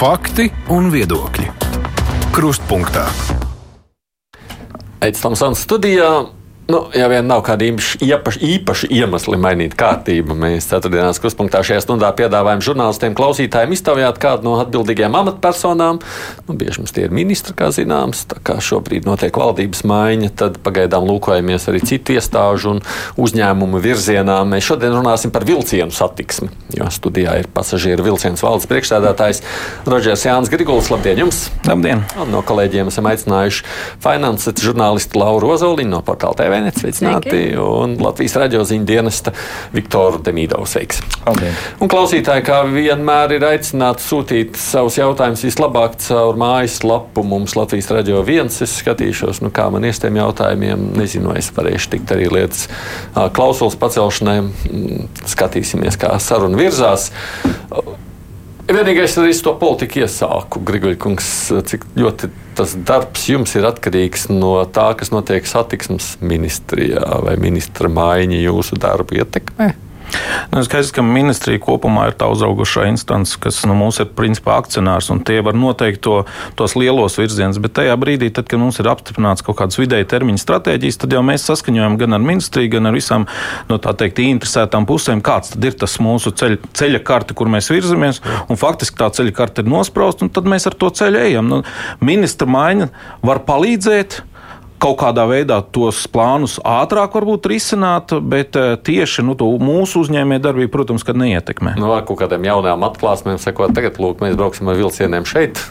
Fakti un viedokļi. Krustpunktā. Aizsmeļamies studijā. Nu, ja vien nav kāda īpaša, īpaša iemesla mainīt kārtību, mēs ceturtdienās kruspunktā šajā stundā piedāvājam žurnālistiem, klausītājiem iztaujāt kādu no atbildīgajām amatpersonām. Nu, bieži mums tie ir ministri, kā zināms, tā kā šobrīd notiek valdības maiņa, tad pagaidām lūkojamies arī citu iestāžu un uzņēmumu virzienā. Mēs šodien runāsim par vilcienu satiksmi, jo studijā ir pasažieru vilciens valdes priekšstādātājs Rodžers Jānis Griguls. Labdien jums! Labdien! Un no kolēģiem esam aicinājuši finanses žurnālistu Lauru Ozoliņu no portāla TV. Vēnēt, sveicināti. Un Latvijas raidioziņu dienesta Viktoru Demīdovu sveiks. Un klausītāji, kā vienmēr, ir aicināti sūtīt savus jautājumus vislabāk caur mājaslapu mums Latvijas radio viens. Es skatīšos, nu, kā man iestiem jautājumiem. Nezinu, es varēšu tikt arī lietas klausulas pacelšanai. Mm, skatīsimies, kā saruna virzās. Vienīgais, arī es to politiku iesāku, Grigļkungs, cik ļoti tas darbs jums ir atkarīgs no tā, kas notiek satiksmes ministrijā vai ministra maiņa jūsu darbu ietekmē? Nu, skaidrs, ka ministrija kopumā ir tā uzraugošā instance, kas nu, mums ir principā akcionārs, un tie var noteikt to, tos lielos virzienus. Bet tajā brīdī, tad, kad mums ir apstiprināts kaut kādas vidēja termiņa stratēģijas, tad jau mēs saskaņojam gan ar ministriju, gan ar visām no nu, teikt interesētām pusēm, kāds ir tas mūsu ceļ, ceļa karte, kur mēs virzamies. Faktiski tā ceļa karte ir nosprausta, un tad mēs ar to ceļu ejam. Nu, ministra maiņa var palīdzēt kaut kādā veidā tos plānus ātrāk varbūt risināt, bet eh, tieši nu, mūsu uzņēmējdarbību, protams, neietekmē. Nu, ar kaut kādiem jaunām atklāsmēm sakot, tagad lūk, mēs brauksim ar vilcieniem šeit.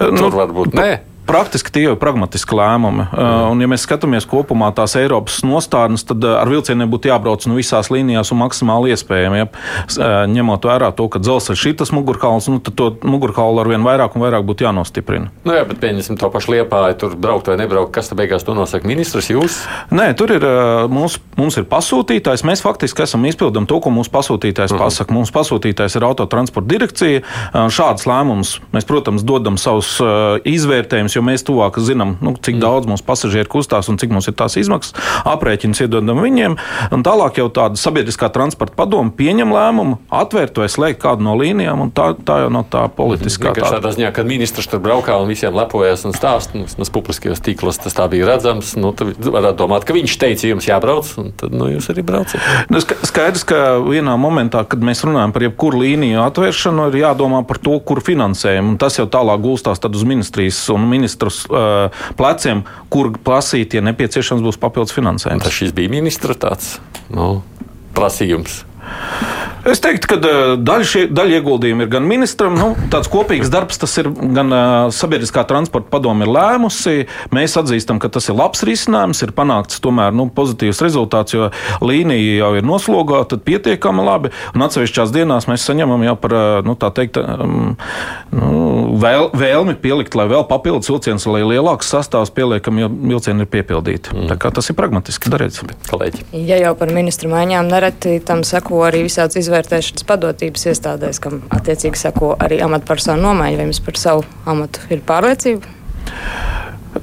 Un nu, tur varbūt nē praktiski tie jau ir pragmatiski lēmumi. Mm. Un, ja mēs skatāmies kopumā tās Eiropas nostādnes, tad uh, ar vilcieniem būtu jābrauc nu, visās līnijās un maksimāli iespējami. Ja? Uh, ņemot vērā to, ka dzelzceļš ir tas mugurkauls, nu, tad to mugurkaulu ar vien vairāk un vairāk būtu jānostiprina. Nu, jā, bet pieņemsim to pašu liepāju, tur braukt vai nebraukt. Kas tad beigās to nosaka? Ministrs jūs? Nē, tur ir mums, mums ir pasūtītājs. Mēs faktiski esam izpildām to, ko mūsu pasūtītājs mm. pasaka. Mūsu pasūtītājs ir autotransporta direkcija. Šādas lēmumus mēs, protams, dodam savus izvērtējumus jo mēs tuvāk zinām, nu, cik mm. daudz mums pasažieru kustās un cik mums ir tās izmaksas. Aprēķins iedodam viņiem. Un tālāk jau tāda sabiedriskā transporta padoma pieņem lēmumu atvērt vai slēgt kādu no līnijām, un tā, tā jau nav tā politiskā. Tā tādā ziņā, kad ministrs tur braukā un visiem lepojas un stāst, nu, vismaz publiskajos tīklos tas tā bija redzams, nu, tad varētu domāt, ka viņš teica, jums jābrauc, un tad nu, jūs arī braucat. Nu, skaidrs, ka vienā momentā, kad mēs runājam par jebkuru līniju atvēršanu, ir jādomā par to, kur finansējumu, un tas jau tālāk gulstās uz ministrijas un ministrijas ministrus uh, pleciem, kur prasīt, ja nepieciešams būs papildus finansējums. Tas bija ministra tāds nu, prasījums. Es teiktu, ka daļa, daļa ieguldījumu ir gan ministram, nu, tāds kopīgs darbs, tas ir gan sabiedriskā transporta padome ir lēmusi. Mēs atzīstam, ka tas ir labs risinājums, ir panākts tomēr nu, pozitīvs rezultāts, jo līnija jau ir noslogota pietiekami labi. Un atsevišķās dienās mēs saņemam jau par nu, teikt, nu, vēl, vēlmi pielikt, lai vēl papildus vilciens, lai lielāks sastāvs pieliekam, jo vilcieni ir piepildīti. Mm. Tas ir pragmatiski darīts. Kolēģi. Ja jau par ministru maiņām nereti tam seko arī visāds izvēles izvērtēšanas padotības iestādēs, kam attiecīgi sako arī amatpersonu nomaiņa. Vai jums par savu amatu ir pārliecība?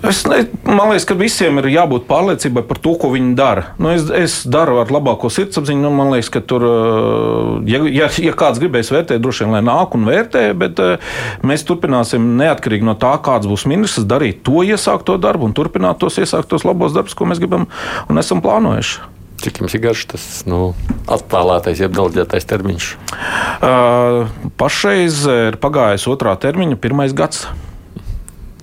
Es ne, man liekas, ka visiem ir jābūt pārliecībai par to, ko viņi dara. Nu, es, es daru ar labāko sirdsapziņu. Nu, man liekas, ka tur, ja, ja, ja kāds gribēs vērtēt, droši vien lai nāk un vērtē, bet mēs turpināsim neatkarīgi no tā, kāds būs ministrs, darīt to iesākto darbu un turpināt tos iesāktos labos darbus, ko mēs gribam un esam plānojuši. Cik jums ir garš tas nu, attālātais, jeb delģētais termiņš? Uh, pašreiz ir pagājis otrā termiņa, pirmais gads.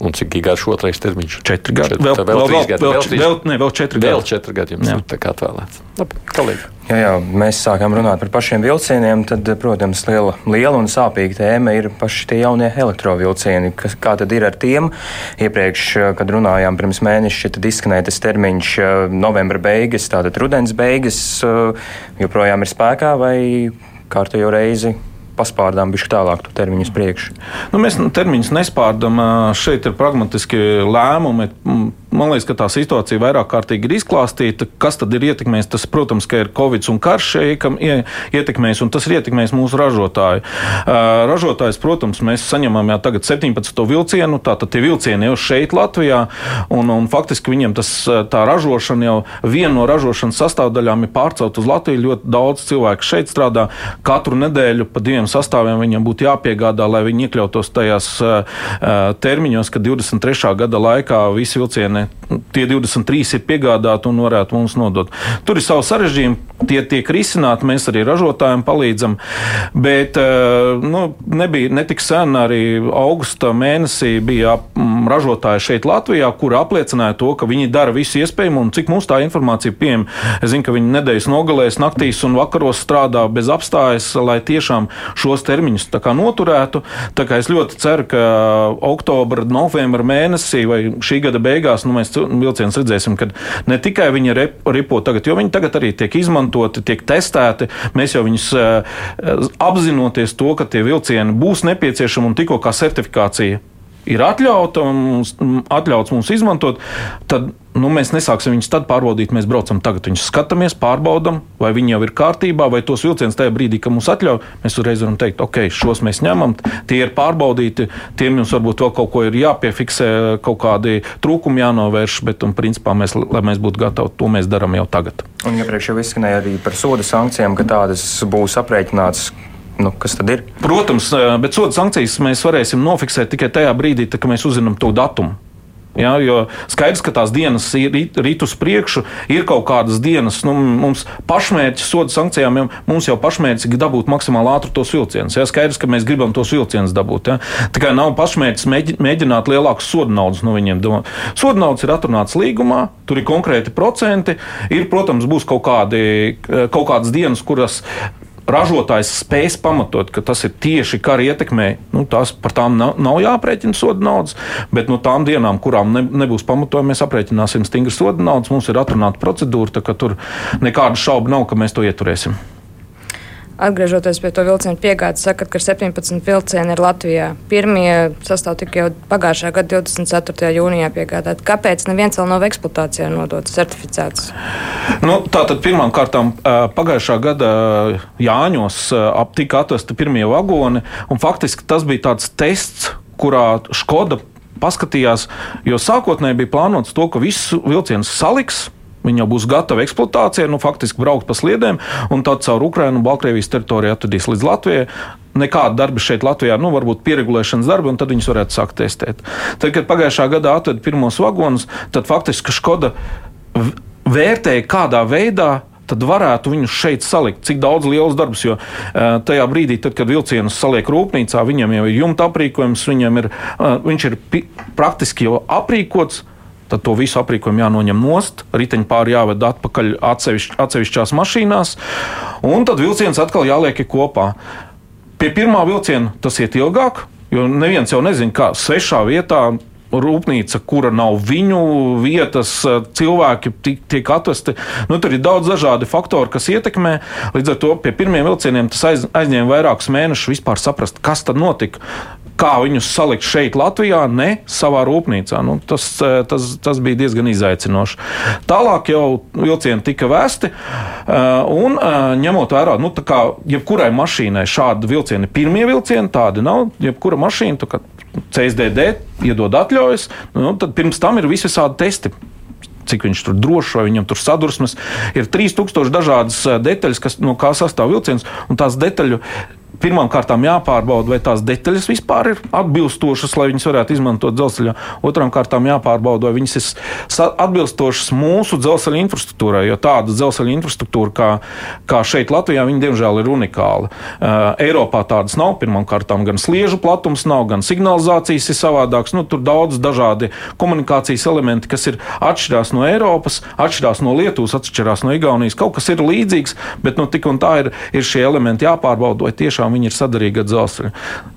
Un cik garš otrais termiņš? Četri gadi. Vēl, vēl, vēl, vēl, gadi, vēl, vēl, vēl, ne, vēl četri gadi. Vēl četri gadi jums jā. ir tā kā atvēlēts. Labi, kolēģi. Jā, jā, mēs sākām runāt par pašiem vilcieniem. Tad, protams, liela, liela un sāpīga tēma ir paši tie jaunie elektrovilcieni. Kas, kā tad ir ar tiem? Iepriekš, kad runājām pirms mēneša, tad izskanēja tas termiņš novembra beigas, tātad rudens beigas joprojām ir spēkā vai kārtējo reizi paspārdām bišķi tālāk to termiņu uz priekšu? Nu, mēs termiņus nespārdam. Šeit ir pragmatiski lēmumi man liekas, ka tā situācija vairāk kārtīgi ir izklāstīta. Kas tad ir ietekmējis? Tas, protams, ka ir Covid un karš ietekmējis, un tas ir ietekmējis mūsu ražotāju. Ražotājs, protams, mēs saņemam jau tagad 17. vilcienu, tātad tie vilcieni jau šeit Latvijā, un, un faktiski viņiem tas, tā ražošana jau viena no ražošanas sastāvdaļām ir pārcelt uz Latviju. Ļoti daudz cilvēku šeit strādā katru nedēļu pa diviem kuriem sastāviem viņam būtu jāpiegādā, lai viņi iekļautos tajās termiņos, ka 23. gada laikā visi vilcieni, tie 23 ir piegādāti un varētu mums nodot. Tur ir savi sarežģījumi, tie tiek risināti, mēs arī ražotājiem palīdzam, bet nu, nebija netik sen arī augusta mēnesī bija ražotāji šeit Latvijā, kuri apliecināja to, ka viņi dara visu iespējamo un cik mums tā informācija pieejama. Es zinu, ka viņi nedēļas nogalēs, naktīs un vakaros strādā bez apstājas, lai tiešām šos termiņus noturētu. Tā kā es ļoti ceru, ka oktobra, novembra mēnesī vai šī gada beigās nu, mēs vilcienus redzēsim, ka ne tikai viņi ripo tagad, jo viņi tagad arī tiek izmantoti, tiek testēti. Mēs jau viņus eh, apzinoties to, ka tie vilcieni būs nepieciešami un tikko kā certifikācija ir atļauta un mums, atļauts mums izmantot, tad nu, mēs nesāksim viņus tad pārbaudīt. Mēs braucam tagad, viņus skatāmies, pārbaudām, vai viņi jau ir kārtībā, vai tos vilcienus tajā brīdī, kad mums atļauj, mēs uzreiz varam teikt, ok, šos mēs ņemam, tie ir pārbaudīti, tiem jums varbūt vēl kaut ko ir jāpiefiksē, kaut kādi trūkumi jānovērš, bet, un, principā, mēs, lai mēs būtu gatavi, to mēs darām jau tagad. Un iepriekš ja jau izskanēja arī par soda sankcijām, ka tādas būs aprēķinātas Nu, kas tad ir? Protams, bet soda sankcijas mēs varēsim nofiksēt tikai tajā brīdī, kad mēs uzzinām to datumu. Ja, jo skaidrs, ka tās dienas ir rīt uz priekšu, ir kaut kādas dienas, nu, mums pašmērķis soda sankcijām, jau, mums jau pašmērķis ir dabūt maksimāli ātri tos vilcienus. Ja, skaidrs, ka mēs gribam tos vilcienus dabūt. Ja. Tā kā nav pašmērķis mēģināt lielākus soda naudas no viņiem. Soda naudas ir atrunāts līgumā, tur ir konkrēti procenti. Ir, protams, būs kaut, kādi, kaut kādas dienas, kuras ražotājs spēs pamatot, ka tas ir tieši kara ietekmē, nu, tās par tām nav, nav jāprēķina soda naudas, bet no tām dienām, kurām ne, nebūs pamatojumi, mēs aprēķināsim stingru soda naudas. Mums ir atrunāta procedūra, tā ka tur nekādu šaubu nav, ka mēs to ieturēsim. Atgriežoties pie to vilcienu piegādes, sakat, ka 17 vilcieni ir Latvijā. Pirmie sastāv tikai jau pagājušā gada 24. jūnijā piegādāti. Kāpēc neviens vēl nav eksploatācijā nodots, certificēts? Nu, Tātad pirmām kārtām pagājušā gada Jāņos tika atvesti pirmie vagoni, un faktiski tas bija tāds tests, kurā Škoda paskatījās, jo sākotnēji bija plānots to, ka visus vilcienus saliks Viņi jau būs gatavi eksploatācijai, nu, faktiski braukt pa sliedēm, un tad caur Ukrajinu un Baltkrievijas teritoriju atvedīs līdz Latvijai. Nekāda darba šeit Latvijā, nu, varbūt pieregulēšanas darbi, un tad viņus varētu sākt testēt. Tad, kad pagājušā gadā atveda pirmos vagonus, tad faktiski Škoda vērtēja, kādā veidā tad varētu viņus šeit salikt. Cik daudz liels darbs, jo tajā brīdī, tad, kad vilcienus saliek rūpnīcā, viņam jau ir jumta aprīkojums, viņam ir, viņš ir praktiski jau aprīkots tad to visu aprīkojumu jānoņem nost, riteņpāri jāved atpakaļ atsevišķ, atsevišķās mašīnās, un tad vilciens atkal jāliek kopā. Pie pirmā vilciena tas iet ilgāk, jo neviens jau nezina, kā svešā vietā rūpnīca, kura nav viņu vietas, cilvēki tiek atvesti. Nu, tur ir daudz dažādi faktori, kas ietekmē. Līdz ar to pie pirmiem vilcieniem tas aiz, aizņēma vairākus mēnešus vispār saprast, kas tad notika kā viņus salikt šeit, Latvijā, ne savā rūpnīcā. Nu, tas, tas, tas bija diezgan izaicinoši. Tālāk jau vilcieni tika vēsti, un ņemot vērā, nu, kā jebkurai mašīnai šādi vilcieni, pirmie vilcieni tādi nav, jebkura mašīna, CSDD iedod atļaujas, nu, tad pirms tam ir visādi testi cik viņš tur drošs, vai viņam tur sadursmes. Ir 3000 dažādas detaļas, kas, no kā sastāv vilciens, un tās detaļu pirmām kārtām jāpārbauda, vai tās detaļas vispār ir atbilstošas, lai viņas varētu izmantot dzelzceļā. Otrām kārtām jāpārbauda, vai viņas ir atbilstošas mūsu dzelzceļa infrastruktūrai, jo tāda dzelzceļa infrastruktūra, kā, kā šeit Latvijā, viņa diemžēl ir unikāla. Uh, Eiropā tādas nav. Pirmām kārtām gan sliežu platums nav, gan signalizācijas ir savādākas. Nu, tur daudz dažādi komunikācijas elementi, kas ir atšķirās no Eiropas, atšķirās no Lietuvas, atšķirās no Igaunijas. Kaut kas ir līdzīgs, bet nu, tik un tā ir, ir šie elementi jāpārbauda, vai tiešām viņi ir sadarīgi ar dzelzceļu.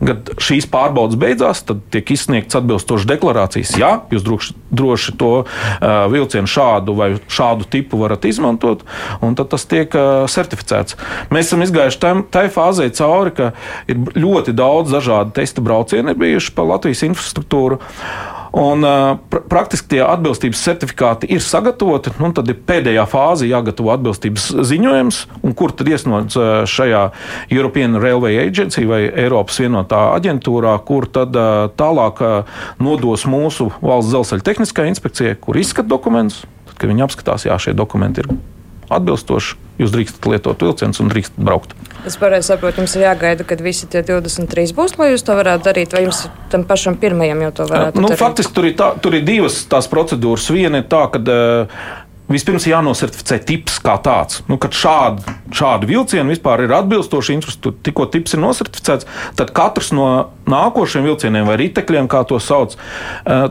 Kad šīs pārbaudas beidzās, tad tiek izsniegts atbilstošas deklarācijas. Jā, jūs droši, droši to uh, vilcienu šādu vai šādu tipu varat izmantot, un tad tas tiek uh, certificēts. Mēs esam izgājuši tam, tai fāzē cauri, ka ir ļoti daudz dažādu testa braucienu bijuši pa Latvijas infrastruktūru. Un, pra praktiski tie atbilstības certifikāti ir sagatavoti. Nu, tad ir pēdējā fāze jāgatavo atbilstības ziņojums, un kur tad iesniedz šajā European Railway Agency vai Eiropas vienotā aģentūrā, kur tad tālāk nodos mūsu valsts dzelzceļa tehniskajai inspekcijai, kur izskata dokumentus. Tad, kad viņi apskatās, jā, šie dokumenti ir atbilstoši. Jūs drīkstat lietot vilcienus un drīkstat braukt. Es pareizi saprotu, jums ir jāgaida, kad visi tie 23 būs, lai jūs to varētu darīt, vai jums tam pašam pirmajam jau to varētu nu, darīt? faktiski tur ir, tā, tur ir divas tās procedūras. Viena ir tā, ka uh, vispirms jānosertificē tips kā tāds. Nu, kad šādi, šādi vilcieni vispār ir atbilstoši infrastruktūrai, tikko tips ir nosertificēts, tad katrs no nākošiem vilcieniem vai ritekļiem, kā to sauc, uh,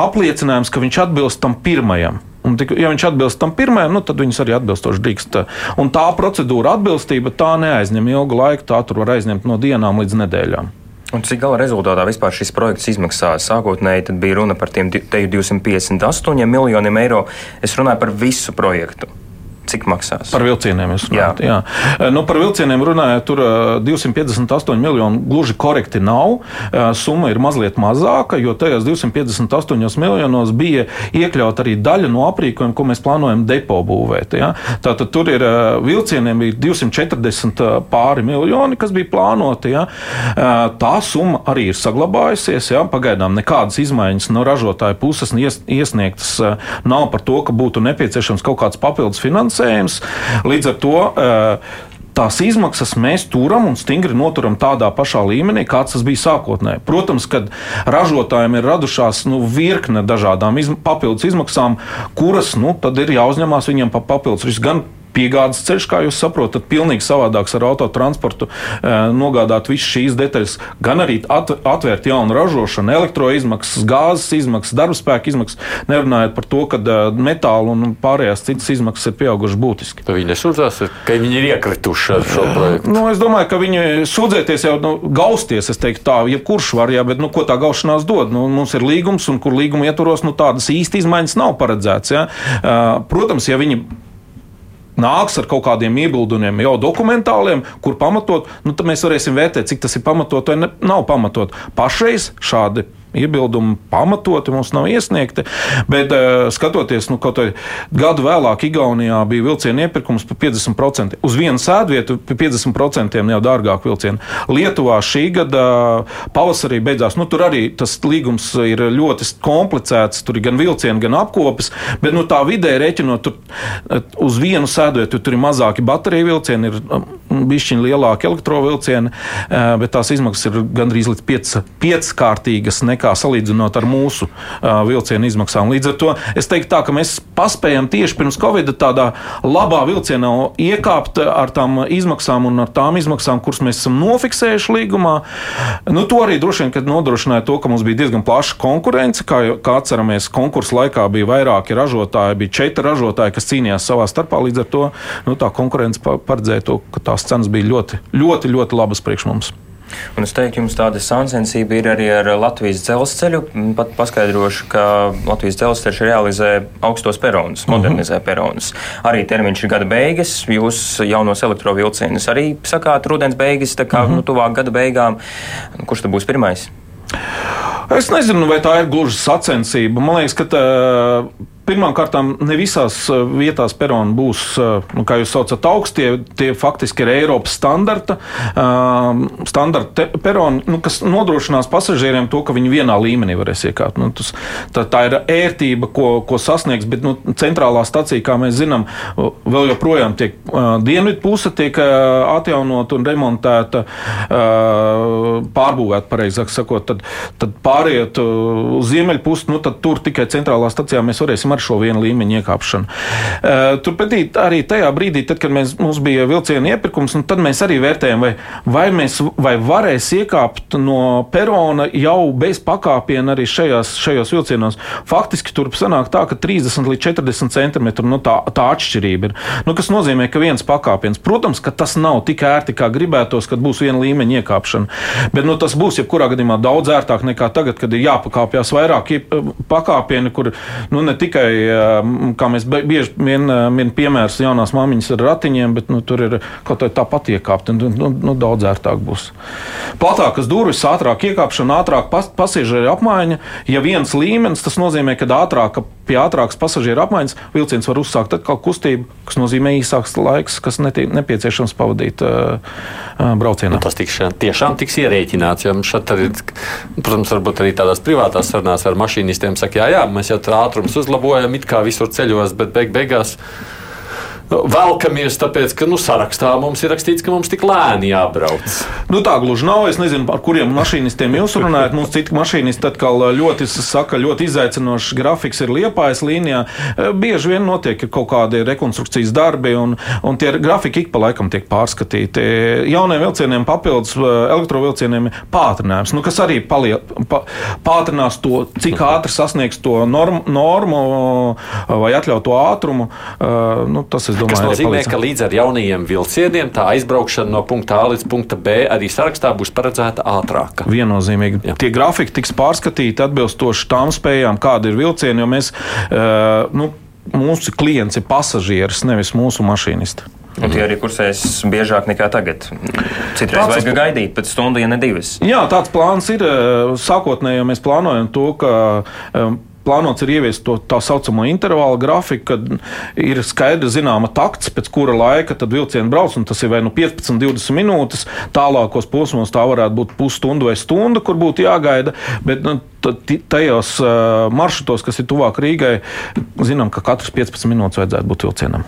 apliecinājums, ka viņš atbilst tam pirmajam. Un, tik, ja viņš atbilst tam pirmajam, nu, tad viņus arī atbilstoši drīkst. Un tā procedūra atbilstība tā neaizņem ilgu laiku. Tā tur var aizņemt no dienām līdz nedēļām. Un cik gala rezultātā vispār šis projekts izmaksās? Sākotnēji bija runa par tiem 258 miljoniem eiro. Es runāju par visu projektu. Cik maksās? Par vilcieniem jūs runājat. Jā. Jā. Nu, par vilcieniem runājot, tur 258 miljoni gluži korekti nav. Summa ir mazliet mazāka, jo tajos 258 miljonos bija iekļauta arī daļa no aprīkojuma, ko mēs plānojam depo būvēt. Ja? Tātad tur ir vilcieniem ir 240 pāri miljoni, kas bija plānoti. Ja? Tā summa arī ir saglabājusies. Ja? Pagaidām nekādas izmaiņas no ražotāja puses iesniegtas nav par to, ka būtu nepieciešams kaut kāds papildus finansējums finansējums. Līdz ar to eh, tās izmaksas mēs turam un stingri noturam tādā pašā līmenī, kāds tas bija sākotnēji. Protams, kad ražotājiem ir radušās nu, virkne dažādām izm papildus izmaksām, kuras nu, tad ir jāuzņemās viņiem pa papildus risku gan piegādes ceļš, kā jūs saprotat, pilnīgi savādāks ar autotransportu, eh, nogādāt visas šīs detaļas, gan arī atvērt jaunu ražošanu, elektroizmaksas, gāzes izmaksas, darbspēka izmaksas, nerunājot par to, ka eh, metāla un pārējās citas izmaksas ir pieaugušas būtiski. Tā viņi nesūdzās, ka viņi ir iekrituši ar šo projektu. Nu, es domāju, ka viņi sūdzēties jau nu, gausties, es teiktu tā, jebkurš var, jā, bet nu, ko tā gaušanās dod? Nu, mums ir līgums, un kur līguma ietvaros nu, tādas īsti izmaiņas nav paredzētas. Uh, protams, ja viņi nāks ar kaut kādiem iebildumiem, jau dokumentāliem, kur pamatot, nu, tad mēs varēsim vērtēt, cik tas ir pamatot vai ne, nav pamatot. Pašreiz šādi iebildumi pamatoti mums nav iesniegti. Bet, uh, skatoties, nu, kaut gadu vēlāk, Igaunijā bija vilcienu iepirkums par 50%. Uz vienu sēdvietu par 50% jau dārgāk vilcienu. Lietuvā šī gada pavasarī beidzās. Nu, tur arī tas līgums ir ļoti komplicēts. Tur ir gan vilcieni, gan apkopes. Bet nu, tā vidē rēķinot, tur eh, uz vienu sēdvietu tur ir mazāki bateriju vilcieni, ir bišķiņi lielāki elektrovilcieni, uh, bet tās izmaksas ir gandrīz līdz piec, pieckārtīgas. Ne nekā salīdzinot ar mūsu uh, vilcienu izmaksām. Līdz ar to es teiktu, tā, ka mēs paspējam tieši pirms Covid tādā labā vilcienā iekāpt ar tām izmaksām un ar tām izmaksām, kuras mēs esam nofiksējuši līgumā. Nu, to arī droši vien nodrošināja to, ka mums bija diezgan plaša konkurence. Kā, kā atceramies, konkursa laikā bija vairāki ražotāji, bija četri ražotāji, kas cīnījās savā starpā. Līdz ar to nu, tā konkurence paredzēja to, ka tās cenas bija ļoti, ļoti, ļoti labas priekš mums. Un es teiktu, jums tāda sāncensība ir arī ar Latvijas dzelzceļu. Pat paskaidrošu, ka Latvijas dzelzceļš realizē augstos peronus, mhm. modernizē uh -huh. peronus. Arī termiņš ir gada beigas. Jūs jaunos elektrovilcienus arī sakāt rudens beigas, tā kā uh mhm. -huh. nu, tuvāk gada beigām. Kurš tad būs pirmais? Es nezinu, vai tā ir gluži sacensība. Man liekas, ka tā, Pirmkārt, ne visās eh, vietās peroni būs, eh, nu, kā jūs saucat, augstie. Tie faktiski ir Eiropas standarta, uh, standarta peroni, nu, kas nodrošinās pasažieriem to, ka viņi vienā līmenī varēs iekāpt. Nu, tas, tā, tā ir ērtība, ko, ko sasniegs, bet nu, centrālā stacija, kā mēs zinām, vēl joprojām tiek dienvidu puse tiek atjaunot un remontēta, pārbūvēta, pareizāk sakot. Tad, tad pāriet uz ziemeļu pusi, nu, tad tur tikai centrālā stacijā mēs varēsim ar šo vienu līmeņu iekāpšanu. Turpretī arī tajā brīdī, tad, kad mēs, mums bija vilciena iepirkums, nu, tad mēs arī vērtējam, vai, vai, mēs, vai varēs iekāpt no perona jau bez pakāpiena arī šajās, šajos vilcienos. Faktiski tur sanāk tā, ka 30 līdz 40 centimetru nu, tā, tā atšķirība ir. Nu, kas nozīmē, ka viens pakāpiens, protams, ka tas nav tik ērti, kā gribētos, kad būs viena līmeņa iekāpšana. Bet nu, tas būs jebkurā gadījumā daudz ērtāk nekā tagad, kad ir jāpakāpjas vairāk pakāpieni, kur nu, ne tikai tikai, kā mēs bieži vien min piemērs jaunās māmiņas ar ratiņiem, bet nu, tur ir kaut kā tāpat iekāpt, un nu, nu, daudz ērtāk būs. Platākas durvis, ātrāk iekāpšana, ātrāk pas, pasažieru apmaiņa. Ja viens līmenis, tas nozīmē, ka ātrāk, pie ātrākas pasažieru apmaiņas vilciens var uzsākt atkal kustību, kas nozīmē īsāks laiks, kas netiek nepieciešams pavadīt uh, braucienā. Nu, tas tikšan, tiešām tiks ierēķināts, šeit arī, protams, varbūt arī tādās privātās sarunās ar mašīnistiem saka, jā, jā, mēs jau ātrums uzlabojam, it kā visur ceļos, bet beig beigās velkamies, tāpēc, ka nu, sarakstā mums ir rakstīts, ka mums tik lēni jābrauc. Nu, tā gluži nav. Es nezinu, par kuriem mašīnistiem jūs runājat. Mums citi mašīnisti atkal ļoti, saka, ļoti izaicinošs grafiks ir liepājas līnijā. Bieži vien notiek kaut kādi rekonstrukcijas darbi, un, un tie grafiki ik pa laikam tiek pārskatīti. Jauniem vilcieniem papildus elektrovilcieniem ir pātrinājums, nu, kas arī paliel, pa, pātrinās to, cik ātri sasniegs to norm, normu vai atļautu ātrumu. Nu, tas, es domāju, Tas nozīmē, ka līdz ar jaunajiem vilcieniem tā aizbraukšana no punkta A līdz punkta B arī sarakstā būs paredzēta ātrāka. Viennozīmīgi. Jā. Tie grafiki tiks pārskatīti atbilstoši tām spējām, kāda ir vilciena, jo mēs, uh, nu, mūsu klients ir pasažieris, nevis mūsu mašīnists. Un tie arī kursēs biežāk nekā tagad. Citreiz vajag gaidīt pēc stundas, ja ne divas. Jā, tāds plāns ir. Sākotnēji mēs plānojam to, ka plānots ir ieviest to tā saucamo intervālu grafiku, kad ir skaidrs zināma takts, pēc kura laika vilcieni brauc, tas ir vai nu 15, 20 minūtes. Tālākos posmos tā varētu būt pusstunda vai stunda, kur būtu jāgaida. Bet, nu, Tajos maršrutos, kas ir tuvāk Rīgai, zinām, ka katrs 15 minūtes vajadzētu būt vilcienam.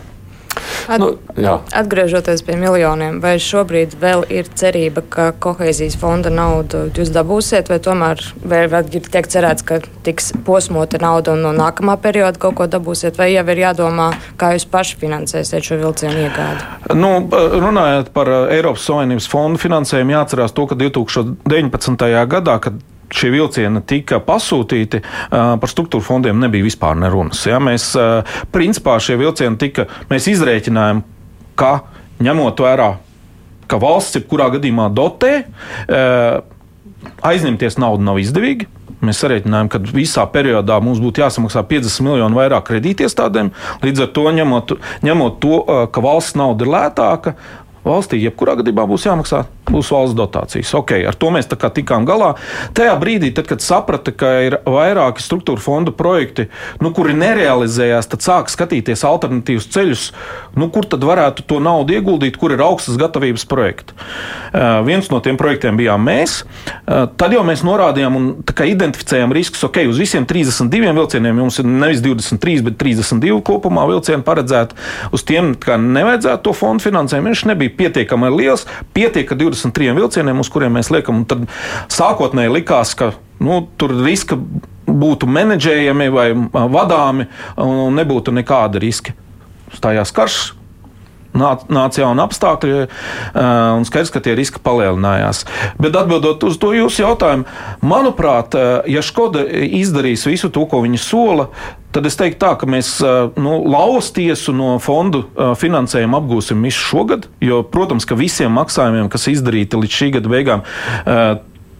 At, nu, jā. atgriežoties pie miljoniem, vai šobrīd vēl ir cerība, ka kohēzijas fonda naudu jūs dabūsiet, vai tomēr vēl tiek cerēts, ka tiks posmota nauda un no nākamā perioda kaut ko dabūsiet, vai jau ir jādomā, kā jūs paši finansēsiet šo vilcienu iegādi? Nu, runājot par Eiropas Savienības fondu finansējumu, jāatcerās to, ka 2019. gadā, kad šie vilcieni tika pasūtīti, par struktūra fondiem nebija vispār nerunas. Ja? Mēs, principā, šie vilcieni tika, mēs izrēķinājām, ka ņemot vērā, ka valsts jebkurā gadījumā dotē, aizņemties naudu nav izdevīgi. Mēs sarēķinājām, ka visā periodā mums būtu jāsamaksā 50 miljoni vairāk kredītiestādēm. Līdz ar to, ņemot, ņemot to, ka valsts nauda ir lētāka, valstī jebkurā gadījumā būs jāmaksā būs valsts dotācijas. Okay, ar to mēs tikām galā. Tajā brīdī, tad, kad saprata, ka ir vairāki struktūra fondu projekti, nu, kuri nerealizējās, tad sāk skatīties alternatīvus ceļus, nu, kur tad varētu to naudu ieguldīt, kur ir augstas gatavības projekti. Uh, viens no tiem projektiem bijām mēs. Uh, tad jau mēs norādījām un identificējām riskus. Ok, uz visiem 32 vilcieniem jums ir nevis 23, bet 32 kopumā vilcieni paredzēti. Uz tiem nevajadzētu to fondu finansējumu. Viņš nebija pietiekami liels. Pietiek, ka 20 23 vilcieniem, uz kuriem mēs liekam. Tad sākotnēji likās, ka nu, tur riska būtu menedžējami vai vadāmi un nebūtu nekāda riska. Stājās karš, nāca jauni apstākļi, un skaidrs, ka tie riski palielinājās. Bet atbildot uz to jūsu jautājumu, manuprāt, ja Škoda izdarīs visu to, ko viņi sola, tad es teiktu, tā, ka mēs nu, lauvas tiesu no fondu finansējuma apgūsim visu šogad. Jo, protams, ka visiem maksājumiem, kas izdarīti līdz šī gada beigām,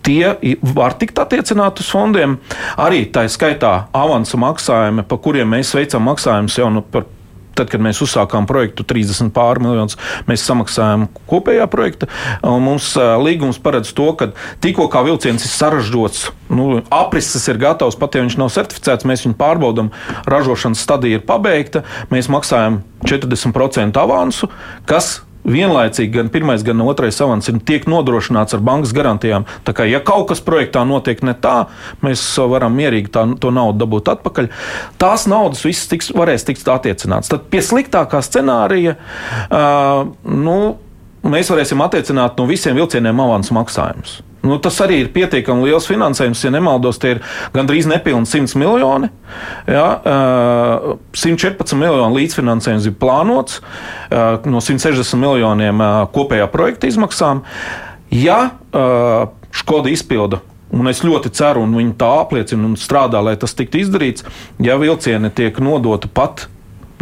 tie var tikt attiecināti uz fondiem. Arī tā skaitā avansa maksājumi, pa kuriem mēs veicam maksājumus jau nu, par Tad, kad mēs uzsākām projektu 30 pār miljonus, mēs samaksājām kopējā projekta. Mums līgums paredz to, ka tikko kā vilciens ir sarežģīts, nu, aprises ir gatavs, pat ja viņš nav certificēts, mēs viņu pārbaudām, ražošanas stadija ir pabeigta, mēs maksājam 40% avansu, kas vienlaicīgi gan pirmais, gan otrais avans tiek nodrošināts ar bankas garantijām. Tā kā, ja kaut kas projektā notiek ne tā, mēs varam mierīgi tā, to naudu dabūt atpakaļ. Tās naudas visas tiks, varēs tikt attiecināts. Tad pie sliktākā scenārija, uh, nu, mēs varēsim attiecināt no visiem vilcieniem avansu maksājumus. Nu, tas arī ir pietiekami liels finansējums. Ja nemaldos, tie ir gandrīz nepilni 100 miljoni. Ja, 114 miljoni līdzfinansējums ir plānots no 160 miljoniem kopējā projekta izmaksām. Ja Škoda izpilda Un es ļoti ceru, un viņi tā apliecina un strādā, lai tas tiktu izdarīts. Ja vilcieni tiek nodoti pat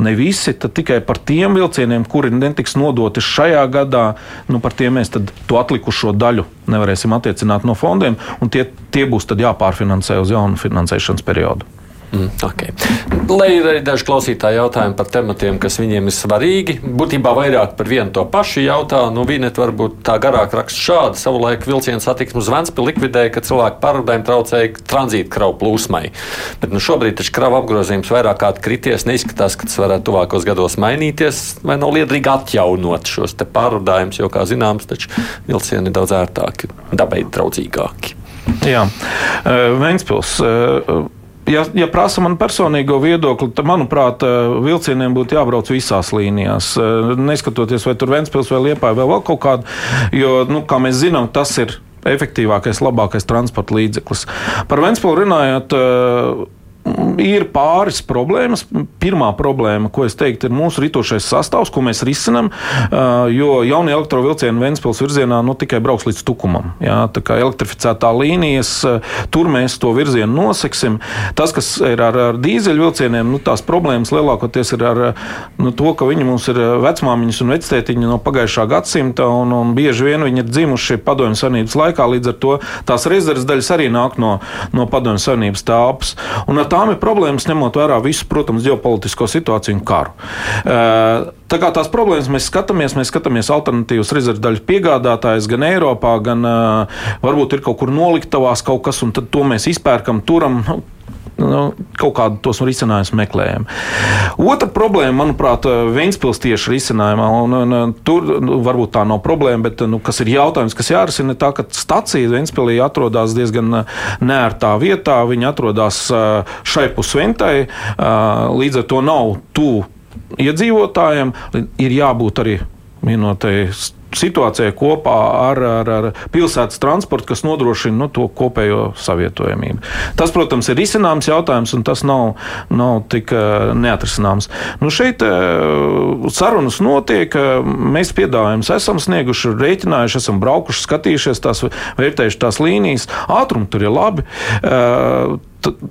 ne visi, tad tikai par tiem vilcieniem, kuri netiks nodoti šajā gadā, nu, par tiem mēs to atlikušo daļu nevarēsim attiecināt no fondiem, un tie, tie būs jāpārfinansē uz jaunu finansēšanas periodu. Mm, okay. Lai ir arī daži klausītāji jautājumi par tematiem, kas viņiem ir svarīgi. Būtībā vairāk par vienu to pašu jautā. Nu, Vinet varbūt tā garāk raksta šādi. Savulaik vilciens satiksmes Ventspili likvidēja, ka cilvēku pārvadājumi traucēja tranzīta kravu plūsmai. Bet nu, šobrīd taču kravu apgrozījums vairāk kā krities. Neizskatās, ka tas varētu tuvākos gados mainīties. Vai nav liederīgi atjaunot šos pārvadājumus, jo, kā zināms, taču vilcieni ir daudz ērtāki, dabai draudzīgāki. Jā, Ventspils Ja, ja prasa man personīgo viedokli, tad, manuprāt, vilcieniem būtu jābrauc visās līnijās. Neskatoties, vai tur Ventspils vai Liepāja vai vēl kaut kāda, jo, nu, kā mēs zinām, tas ir efektīvākais, labākais transporta līdzeklis. Par Ventspilu runājot, ir pāris problēmas. Pirmā problēma, ko es teiktu, ir mūsu ritošais sastāvs, ko mēs risinām. Jo jaunie elektrovielcieni Vēncpils virzienā nu, tikai brauks līdz tukumam. Jā, tā kā elektrificētā līnijas, tur mēs to virzienu noseksim. Tas, kas ir ar, ar dīzeļvilcieniem, nu, tās problēmas lielākoties ir ar nu, to, ka viņi mums ir vecmāmiņas un vectētiņi no pagājušā gadsimta, un, un bieži vien viņi ir dzimuši padomju savienības laikā. Līdz ar to tās rezerves daļas arī nāk no, no padomju savienības tāpas. Un ar tām ir problēmas, ņemot vērā visu, protams, ģeopolitisko situāciju un karu. Tā kā tās problēmas mēs skatāmies, mēs skatāmies alternatīvas rezervdaļu piegādātājus gan Eiropā, gan varbūt ir kaut kur noliktavās kaut kas, un to mēs izpērkam, turam nu, kaut kādu tos risinājumus meklējam. Otra problēma, manuprāt, Vēnspils tieši risinājumā, un, un, un tur nu, varbūt tā nav problēma, bet nu, kas ir jautājums, kas jārisina, tā, ka stacija Vēnspilī atrodas diezgan nērtā vietā. Viņa atrodas šai pusventai, līdz ar to nav tuvu iedzīvotājiem, ir jābūt arī vienotai situācijai kopā ar, ar, ar pilsētas transportu, kas nodrošina nu, to kopējo savietojamību. Tas, protams, ir izcināms jautājums, un tas nav, nav tik uh, neatrisināms. Nu, šeit uh, sarunas notiek, uh, mēs piedāvājumus esam snieguši, rēķinājuši, esam braukuši, skatījušies tās, vērtējuši tās līnijas. Ātrumi tur ir labi.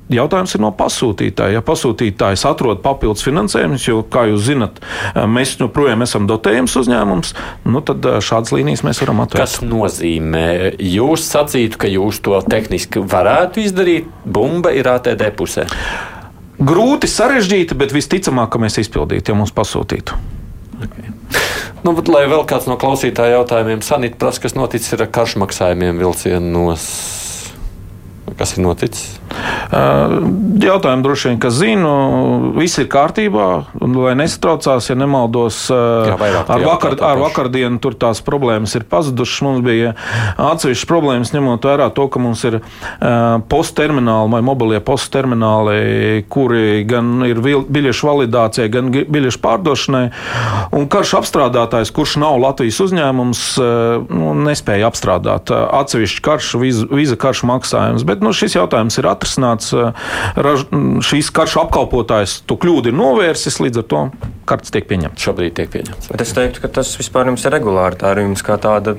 Jautājums ir no pasūtītāja. Ja pasūtītājs atrod papildus finansējumus, jo, kā jūs zinat, mēs joprojām esam dotējums uzņēmums, nu, tad šādas līnijas mēs varam atvērt. Kas nozīmē, jūs sacītu, ka jūs to tehniski varētu izdarīt, bumba ir ATD pusē? Grūti, sarežģīti, bet visticamāk, ka mēs izpildītu, ja mums pasūtītu. Okay. Nu, bet, lai vēl kāds no klausītāju jautājumiem, Sanita prasa, kas noticis ar karšmaksājumiem vilcienos. Kas ir noticis? Jautājumu droši vien, ka zinu, viss ir kārtībā, lai nesatraucās, ja nemaldos, Jā, ar, vakar, ar vakardienu tur tās problēmas ir pazudušas. Mums bija atsevišķas problēmas, ņemot vērā to, ka mums ir posttermināli vai mobilie posttermināli, kuri gan ir biļešu validācijai, gan biļešu pārdošanai. Un karš apstrādātājs, kurš nav Latvijas uzņēmums, nu, nespēja apstrādāt atsevišķu karšu, vīza karšu maksājumus. Bet nu, šis jautājums ir atrisināts. Raž, šīs karšu apkalpotājs to kļūdu ir novērsis, līdz ar to kartes tiek pieņemts. Šobrīd tiek pieņemts. Bet es teiktu, ka tas vispār jums ir regulāri. Tā ir jums kā tāda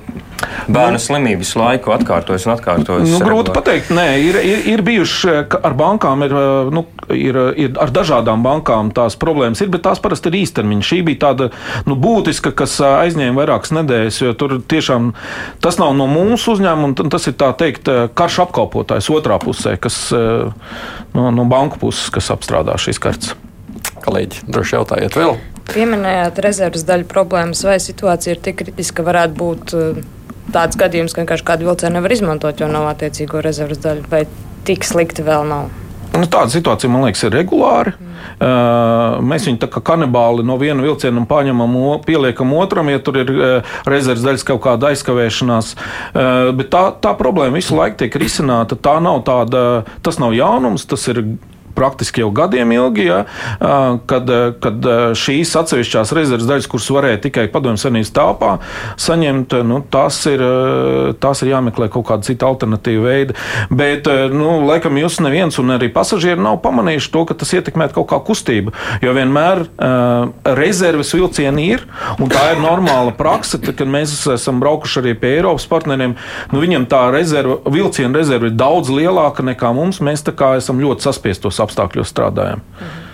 bērnu nu, slimības laiku atkārtojas un atkārtojas. Nu, grūti pateikt, nē, ir, ir, ir bijuši ar bankām, ir, nu, ir, ir ar dažādām bankām tās problēmas, ir, bet tās parasti ir īstermiņa. Šī bija tāda nu, būtiska, kas aizņēma vairākas nedēļas, jo tur tiešām tas nav no mūsu uzņēmuma, tas ir tā teikt karš apkalpotājs otrā pusē, kas no, no banku puses, kas apstrādā šīs kartes. Kolēģi, droši jautājiet vēl. Pieminējāt rezerves daļu problēmas, vai situācija ir tik kritiska, ka varētu būt tāds gadījums, ka vienkārši kādu vilcienu nevar izmantot, jo nav attiecīgo rezerves daļu, vai tik slikti vēl nav? Nu, tāda situācija, man liekas, ir regulāra. Mm. Uh, mēs viņu tā kā kanibāli no viena vilciena paņemam, pieliekam otram, ja tur ir uh, rezerves daļas kaut kāda aizkavēšanās. Uh, bet tā, tā problēma visu laiku tiek risināta. Tā nav tāda, tas nav jaunums, tas ir praktiski jau gadiem ilgi, ja, kad, kad šīs atsevišķās rezerves daļas, kuras varēja tikai padomju senības telpā saņemt, nu, tās, ir, tās ir jāmeklē kaut kāda cita alternatīva veida. Bet, nu, laikam, jūs neviens un arī pasažieri nav pamanījuši to, ka tas ietekmē kaut kā kustību. Jo vienmēr uh, rezerves vilcieni ir, un tā ir normāla praksa. Tad, kad mēs esam braukuši arī pie Eiropas partneriem, nu, viņiem tā rezerva, vilciena rezerve ir daudz lielāka nekā mums. Mēs esam ļoti saspiestos apstākļos strādājam. Mhm.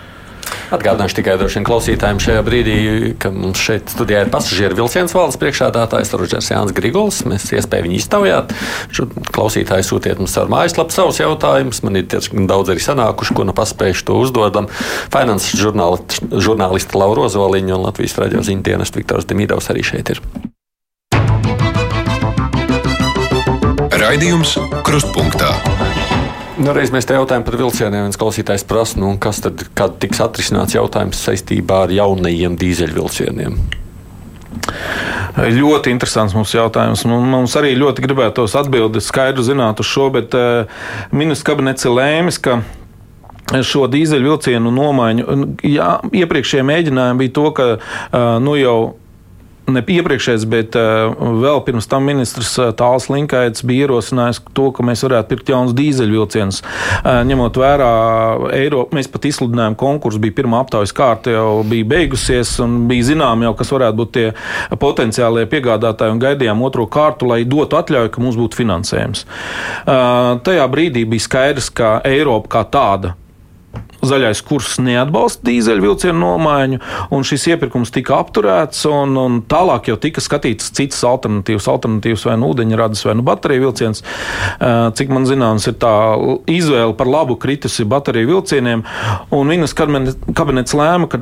Atgādināšu tikai droši vien klausītājiem šajā brīdī, ka mums šeit studijā ir pasažieru vilciens valdes priekšādātājs Rodžers Jānis Grigols. Mēs iespēju viņu iztaujāt. Klausītāji sūtiet mums caur mājaslapu savus jautājumus. Man ir diezgan daudz arī sanākuši, ko nu paspējuši to uzdodam. Finanses žurnālisti Laura Ozoliņa un Latvijas radio ziņu dienestu Viktors Demidovs arī šeit ir. Raidījums Krustpunktā. Nu, reiz mēs te jautājām par vilcieniem. Viens klausītājs prasa, nu, kas tad tiks atrisināts jautājums saistībā ar jaunajiem dīzeļvilcieniem. Ļoti interesants mums jautājums. Mums arī ļoti gribētos atbildēt skaidru zināt uz šo, bet uh, ministrs kabinets ir lēmis, ka šo dīzeļu vilcienu nomaiņu. Jā, iepriekšējie mēģinājumi bija to, ka nu, jau ne iepriekšējais, bet uh, vēl pirms tam ministrs uh, Tāls Linkaits bija ierosinājis to, ka mēs varētu pirkt jaunus dīzeļvilcienus. Uh, ņemot vērā Eiropu, mēs pat izsludinājām konkursu, bija pirmā aptaujas kārta jau bija beigusies un bija zinām jau, kas varētu būt tie potenciālie piegādātāji un gaidījām otro kārtu, lai dotu atļauju, ka mums būtu finansējums. Uh, tajā brīdī bija skaidrs, ka Eiropa kā tāda zaļais kurs neatbalsta dīzeļvilcienu nomaiņu, un šis iepirkums tika apturēts. Un, un tālāk jau tika skatīts citas alternatīvas, alternatīvas vai nu ūdeņradas, vai nu bateriju vilciens. Cik man zināms, ir tā izvēle par labu kritusi bateriju vilcieniem, un Vinas kabinets lēma, ka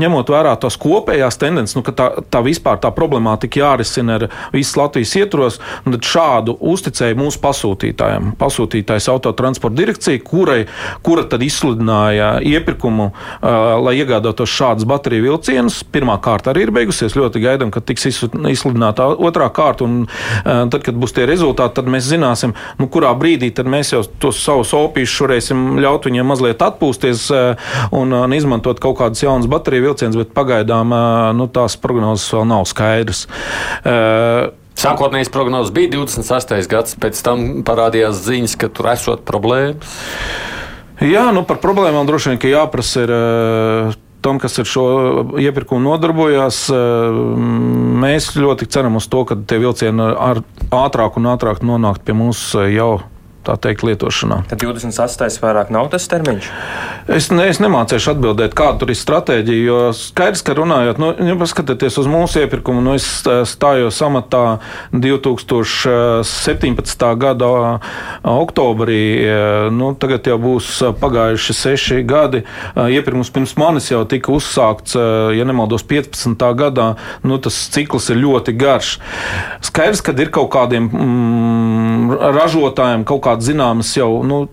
ņemot vērā tās kopējās tendences, nu, ka tā, tā vispār tā problemātika jārisina ar visas Latvijas ietvaros, tad šādu uzticēju mūsu pasūtītājiem. Pasūtītājs autotransporta direkcija, kurai, kura tad izsludināja iepirkumu, uh, lai iegādātos šādas bateriju vilcienus. Pirmā kārta arī ir beigusies. Ļoti gaidām, ka tiks izsludināta otrā kārta, un uh, tad, kad būs tie rezultāti, tad mēs zināsim, nu, kurā brīdī mēs jau tos savus opīšus varēsim ļaut viņiem mazliet atpūsties uh, un, un izmantot kaut kādas jaunas bateriju vilciens, bet pagaidām nu, tās prognozes vēl nav skaidras. Sākotnējais prognozes bija 28. gads, pēc tam parādījās ziņas, ka tur esot problēmas. Jā, nu par problēmām droši vien jāprasa ir tam, kas ar šo iepirkumu nodarbojās, mēs ļoti ceram uz to, ka tie vilcieni ar ātrāk un ātrāk nonākt pie mums jau tā teikt, lietošanā. Tad 28. vairāk nav tas termiņš? Es, ne, es nemācīšu atbildēt, kāda tur ir stratēģija, jo skaidrs, ka runājot, nu, ja paskatieties uz mūsu iepirkumu, nu, es stājos amatā 2017. gada oktobrī, nu, tagad jau būs pagājuši seši gadi. Iepirkums pirms manis jau tika uzsākts, ja nemaldos, 15. gadā, nu, tas cikls ir ļoti garš. Skaidrs, ka ir kaut kādiem mm, ražotājiem kaut kāda kādas zināmas jau. Nu,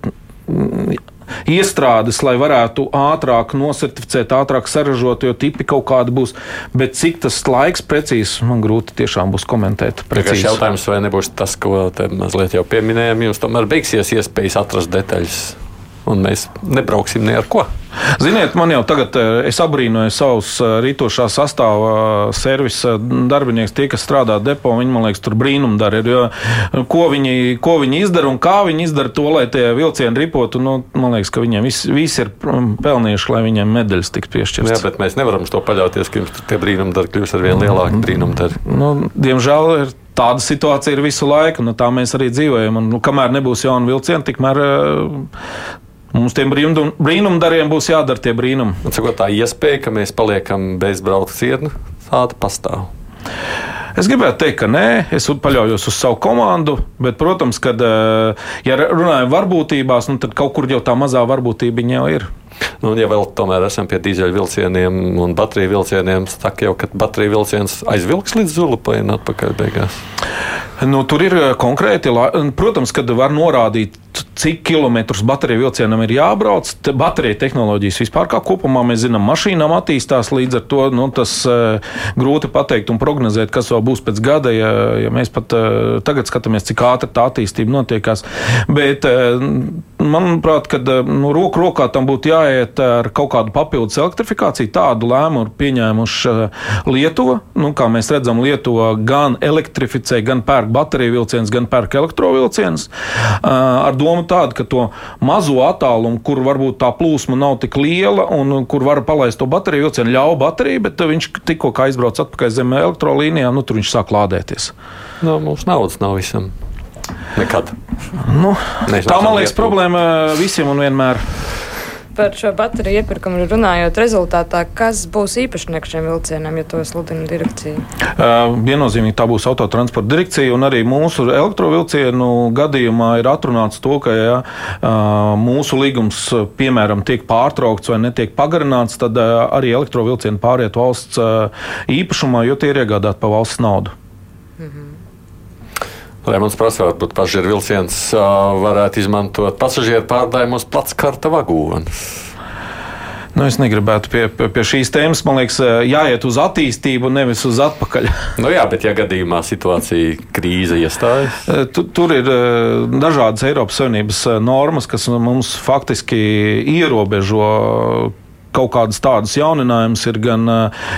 iestrādes, lai varētu ātrāk nosertificēt, ātrāk saražot, jo tipi kaut kādi būs. Bet cik tas laiks precīzi, man grūti tiešām būs komentēt. Precīzi. Jautājums, vai nebūs tas, ko te mazliet jau pieminējām, jums tomēr beigsies iespējas atrast detaļas, un mēs nebrauksim ne ar ko. Ziniet, man jau tagad eh, es abrīnoju savus eh, rītošā sastāvā eh, servisa darbinieks, tie, kas strādā depo, viņi man liekas, tur brīnumu dara. Jo, ko, viņi, ko viņi izdara un kā viņi izdara to, lai tie vilcieni ripotu, nu, man liekas, ka viņiem visi vis ir mm, pelnījuši, lai viņiem medaļas tiktu piešķirtas. Jā, bet mēs nevaram uz to paļauties, ka jums tie brīnumi dara kļūst ar vien lielāku brīnumu daru. Nu, diemžēl ir tāda situācija ir visu laiku, un tā mēs arī dzīvojam. Un, nu, kamēr nebūs jauna vilciena, tikmēr Mums tiem brīnumdariem būs jādara tie brīnumi. Cikot, tā iespēja, ka mēs paliekam bez brauciena, tāda pastāv. Es gribētu teikt, ka nē, es paļaujos uz savu komandu, bet, protams, kad, eh, ja runājam par varbūtībās, nu, tad kaut kur jau tā mazā varbūtība jau ir. Nu, ja vēl tomēr esam pie dīzeļu vilcieniem un bateriju vilcieniem, tad jau, kad bateriju vilciens aizvilks līdz Zulupai un atpakaļ beigās. Nu, tur ir eh, konkrēti, protams, kad var norādīt, cik kilometrus bateriju vilcienam ir jābrauc. Bateriju tehnoloģijas vispār kā kopumā mēs zinām, mašīnām attīstās līdz ar to nu, tas uh, grūti pateikt un prognozēt, kas vēl būs pēc gada, ja, ja mēs pat uh, tagad skatāmies, cik ātri tā attīstība notiekās. Bet, manuprāt, kad nu, roku rokā tam būtu jāiet ar kaut kādu papildus elektrifikāciju, tādu lēmumu pieņēmuši Lietuva. Nu, kā mēs redzam, Lietuva gan elektrificē, gan pērk bateriju vilcienus, gan pērk elektrovilcienus. Ar domu tādu, ka to mazo attālumu, kur varbūt tā plūsma nav tik liela un kur var palaist to bateriju vilcienu, ļauj bateriju, bet viņš tikko aizbrauc atpakaļ zem elektrolīnijām, nu, tur viņš sāk lādēties. No, nu, mums naudas nav visam. Nekad. Nu, tā man liekas problēma visiem un vienmēr par šo bateriju iepirkumu runājot, rezultātā, kas būs īpašnieks šiem vilcieniem, ja to sludina direkcija? Uh, viennozīmīgi tā būs autotransporta direkcija, un arī mūsu elektrovilcienu gadījumā ir atrunāts to, ka, ja uh, mūsu līgums, piemēram, tiek pārtraukts vai netiek pagarināts, tad uh, arī elektrovilcieni pāriet valsts īpašumā, jo tie ir iegādāti pa valsts naudu. Mhm. Rēmons prasa, varbūt pasažieru vilciens varētu izmantot pasažieru pārdājumos plats karta vagonus. Nu, es negribētu pie, pie, šīs tēmas. Man liekas, jāiet uz attīstību, nevis uz atpakaļ. nu, jā, bet ja gadījumā situācija krīze iestājas, tu, tur ir dažādas Eiropas Savienības normas, kas mums faktiski ierobežo kaut kādas tādas jauninājumas ir gan,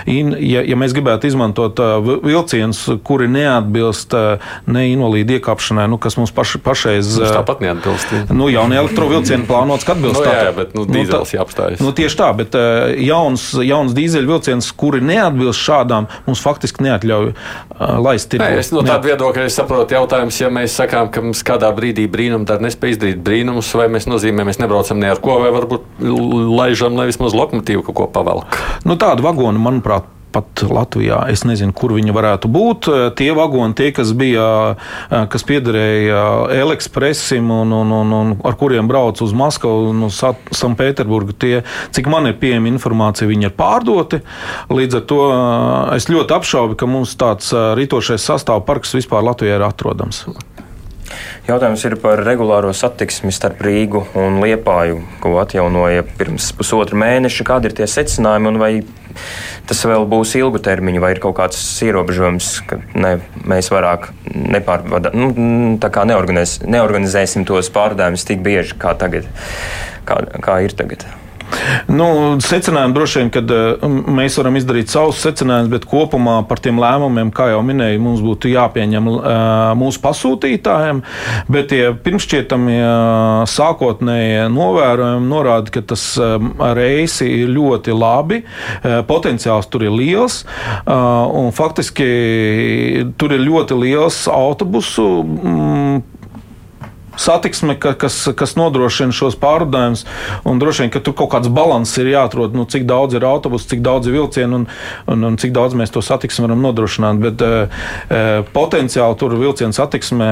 in, ja, ja mēs gribētu izmantot vilcienus, kuri neatbilst ne invalīdu iekāpšanai, nu, kas mums paši, pašreiz. Mums tāpat neatbilst. Ja. Nu, jaunie elektrovilcieni plānots, ka atbilst. Nu, jā, jā, bet nu, dīzels nu, jāapstājas. Nu, tieši tā, bet jauns, jauns dīzeļvilciens, kuri neatbilst šādām, mums faktiski neatļauj laist tirgu. Nē, es no tāda viedokļa saprotu jautājums, ja mēs sakām, ka mums kādā brīdī brīnum dar nespēj izdarīt brīnumus, vai mēs nozīmē, mēs nebraucam ne ar ko, vai varbūt laižam, lai vismaz lokomotīvu kaut ko pavelk. Nu, tādu vagonu, manuprāt, pat Latvijā. Es nezinu, kur viņi varētu būt. Tie vagoni, tie, kas bija, kas piederēja Elekspresim un, un, un, un ar kuriem brauc uz Maskavu un uz Sanktpēterburgu, tie, cik man ir pieejama informācija, viņi ir pārdoti. Līdz ar to es ļoti apšaubu, ka mums tāds rītošais sastāvparks vispār Latvijā ir atrodams. Jautājums ir par regulāro satiksmi starp Rīgu un Liepāju, ko atjaunoja pirms pusotra mēneša. Kādi ir tie secinājumi un vai tas vēl būs ilgu termiņu, vai ir kaut kāds ierobežojums, ka ne, mēs vairāk nu, neorganizēs, neorganizēsim tos pārdājumus tik bieži kā tagad, kā, kā ir tagad. Nu, secinājumi droši vien, ka uh, mēs varam izdarīt savus secinājumus, bet kopumā par tiem lēmumiem, kā jau minēju, mums būtu jāpieņem uh, mūsu pasūtītājiem. Bet tie pirmšķietamie uh, sākotnēji novērojumi norāda, ka tas reisi ir ļoti labi, potenciāls tur ir liels un faktiski tur ir ļoti liels autobusu. Mm, satiksme, ka, kas, kas nodrošina šos pārvadājumus. Droši vien, ka tur kaut kāds līdzsvars ir jāatrod, nu, cik daudz ir autobusu, cik daudz ir vilcienu un, un, un cik daudz mēs to satiksmi varam nodrošināt. Bet uh, potenciāli tur vilcienu satiksmē,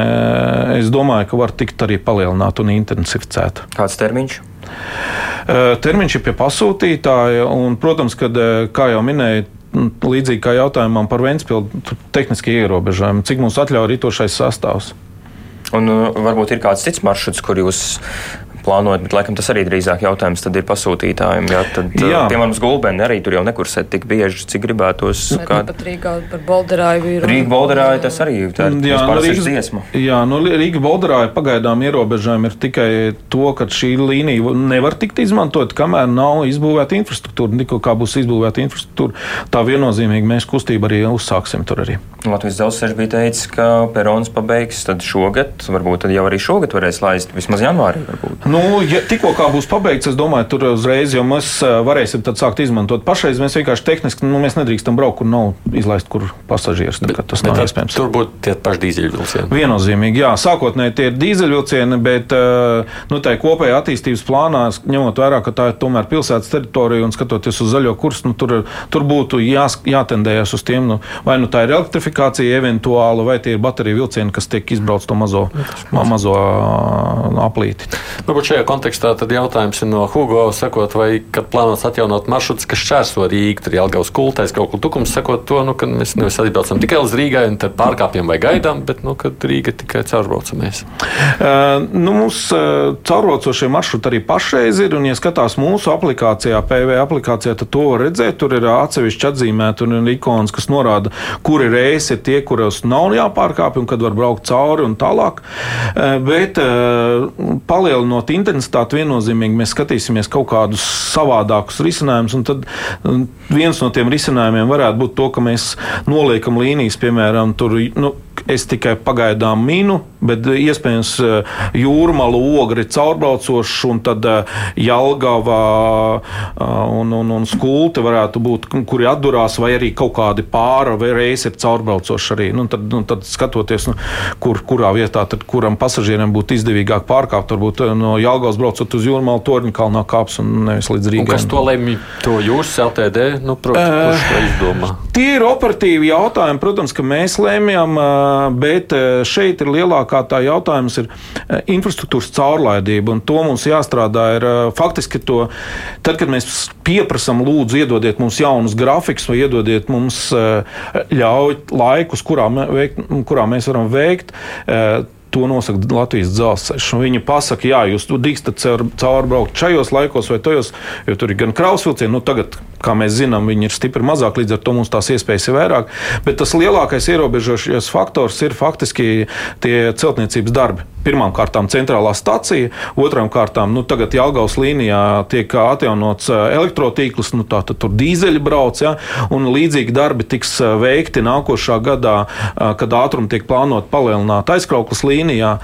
es domāju, ka var tikt arī palielināt un intensificēt. Kāds termiņš? Termiņš ir pie pasūtītāja, un, protams, kad, kā jau minēju, līdzīgi kā jautājumam par Vēncpilsnu, tehniski ierobežojumi, cik mums atļauj rītošais sastāvs. Un uh, varbūt ir kāds cits maršruts, kur jūs plānojat, bet laikam tas arī drīzāk jautājums tad ir pasūtītājiem. Jā, tad, uh, jā. piemēram, uz Gulbeni arī tur jau nekursēt tik bieži, cik gribētos. Kā... Pat Rīgā par Bolderāju ir. Rīga Bolderāja tas arī tā ir jā, no Rīgas dziesma. Jā, no Rīga Bolderāja pagaidām ierobežojumi ir tikai to, ka šī līnija nevar tikt izmantot, kamēr nav izbūvēta infrastruktūra. Tikko kā būs izbūvēta infrastruktūra, tā viennozīmīgi mēs kustību arī uzsāksim tur arī. Latvijas dzelzceļš bija teicis, ka perons pabeigs tad šogad, varbūt tad jau arī šogad varēs laist, vismaz janvārī varbūt. Nu, ja tikko kā būs pabeigts, es domāju, tur uzreiz jau mēs varēsim sākt izmantot. Pašreiz mēs vienkārši tehniski nu, mēs nedrīkstam braukt, kur nav izlaist, kur pasažieris. Bet, tas nav iespējams. Tur būtu tie paši dīzeļvilcieni. Viennozīmīgi, jā. Sākotnēji tie ir dīzeļvilcieni, bet nu, tā kopējā attīstības plānā, ņemot vērā, ka tā ir tomēr pilsētas teritorija un skatoties uz zaļo kursu, nu, tur, tur būtu jās, jātendējas uz tiem, nu, vai nu tā ir elektrifikācija eventuāli, vai tie ir bateriju vilcieni, kas tiek izbrauc to mazo, mazo aplīti. Nu, šajā kontekstā tad jautājums ir no Hugo, sakot, vai kad plānots atjaunot maršrutus, kas šķērso Rīgu, tur Jelgavas kultais kaut kur tukums, sakot to, nu, ka mēs nevis atbraucam tikai uz Rīgai un tad pārkāpjam vai gaidām, bet, nu, kad Rīga tikai caurbraucamies. Uh, nu, mums uh, caurbraucošie maršruti arī pašreiz ir, un, ja skatās mūsu aplikācijā, PV aplikācijā, tad to var redzēt. Tur ir atsevišķi atzīmēti un ir ikonas, kas norāda, kuri reisi ir tie, kuros nav jāpārkāpj un kad var braukt cauri un tālāk. Uh, bet uh, palielinot intensitāti viennozīmīgi mēs skatīsimies kaut kādus savādākus risinājumus. Tad viens no tiem risinājumiem varētu būt to, ka mēs noliekam līnijas, piemēram, tur. Nu, es tikai pagaidām minu, bet iespējams eh, jūrmālu ogri caurbraucošs, un tad eh, Jelgava eh, un, un, un skulti varētu būt, kuri atdurās, vai arī kaut kādi pāri vai reisi ir caurbraucoši arī. Nu, tad, nu, tad skatoties, nu, kur, kurā vietā, tad kuram pasažieriem būtu izdevīgāk pārkāpt, varbūt no Jelgavas braucot uz jūrmālu torņu kalnā kāps un nevis līdz Rīgai. Un kas to lemj? To jūs, LTD, nu, protams, uh, kurš to izdomā? Tie ir operatīvi jautājumi, protams, ka mēs lēmjam. Uh, bet šeit ir lielākā tā jautājums ir infrastruktūras caurlaidība, un to mums jāstrādā ir faktiski to, tad, kad mēs pieprasam, lūdzu, iedodiet mums jaunus grafikus vai iedodiet mums ļauj laikus, kurā, kurā mēs varam veikt to nosaka Latvijas dzelzceļš. Viņi pasaka, jā, jūs drīkstat caurbraukt šajos laikos vai tajos, jo tur ir gan krausvilcieni, nu tagad, kā mēs zinām, viņi ir stipri mazāk, līdz ar to mums tās iespējas ir vairāk. Bet tas lielākais ierobežošais faktors ir faktiski tie celtniecības darbi. Pirmkārt, centrālā stacija, otrām kārtām, nu, tagad Jālgaus līnijā tiek atjaunots elektrotīkls, nu, tā tad tur dīzeļi brauc, ja, un līdzīgi darbi tiks veikti nākošā gadā, kad ātrumi tiek plānot palielināt aizkrauklas līnijā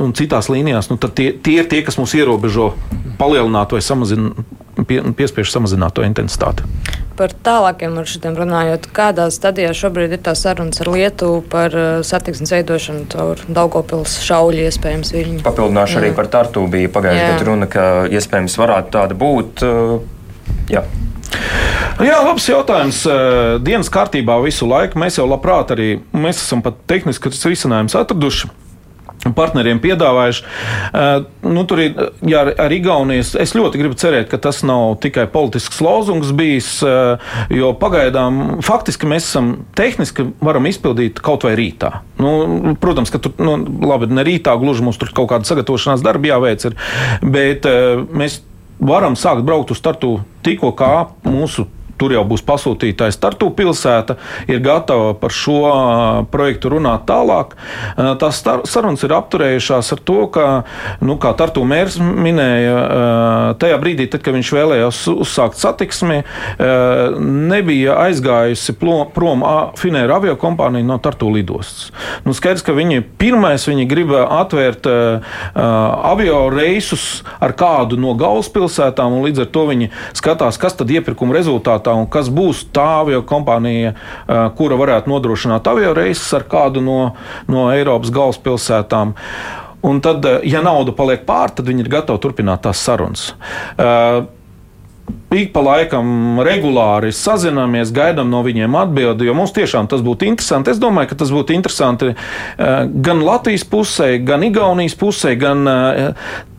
un citās līnijās. Nu, tie, tie ir tie, kas mums ierobežo palielināt vai samazināt, pie, piespiež samazināt to intensitāti. Par tālākiem maršrutiem runājot, kādā stadijā šobrīd ir tā sarunas ar Lietuvu par uh, satiksmes veidošanu caur Daugopils šauļu iespējams viļņu? Papildināšu arī par Tartu bija pagājušajā gadā runa, ka iespējams varētu tāda būt. Uh, jā. Jā, labs jautājums. Uh, dienas kārtībā visu laiku mēs jau labprāt arī mēs esam pat tehniskus risinājumus atraduši partneriem piedāvājuši. Uh, nu, tur ir jā, ar Igaunijas. Es ļoti gribu cerēt, ka tas nav tikai politisks lozungs bijis, uh, jo pagaidām faktiski mēs esam tehniski varam izpildīt kaut vai rītā. Nu, protams, ka tur, nu, labi, ne rītā gluži mums tur kaut kāda sagatavošanās darba jāveic, ir, bet uh, mēs varam sākt braukt uz startu tikko kā mūsu Tur jau būs pasūtītājs Tartu pilsēta, ir gatava par šo projektu runāt tālāk. Tās sarunas ir apturējušās ar to, ka, nu, kā Tartu mērs minēja, tajā brīdī, tad, kad viņš vēlējās uzsākt satiksmi, nebija aizgājusi prom Finēra avio kompānija no Tartu lidostas. Nu, skaidrs, ka viņi pirmais viņi grib atvērt avio reisus ar kādu no galvaspilsētām, un līdz ar to viņi skatās, kas tad iepirkuma rezultātā un kas būs tā avio kompānija, kura varētu nodrošināt avio reisus ar kādu no, no Eiropas galvaspilsētām. Un tad, ja nauda paliek pār, tad viņi ir gatavi turpināt tās sarunas. Uh, ik pa laikam regulāri sazināmies, gaidām no viņiem atbildi, jo mums tiešām tas būtu interesanti. Es domāju, ka tas būtu interesanti eh, gan Latvijas pusē, gan Igaunijas pusē, gan eh,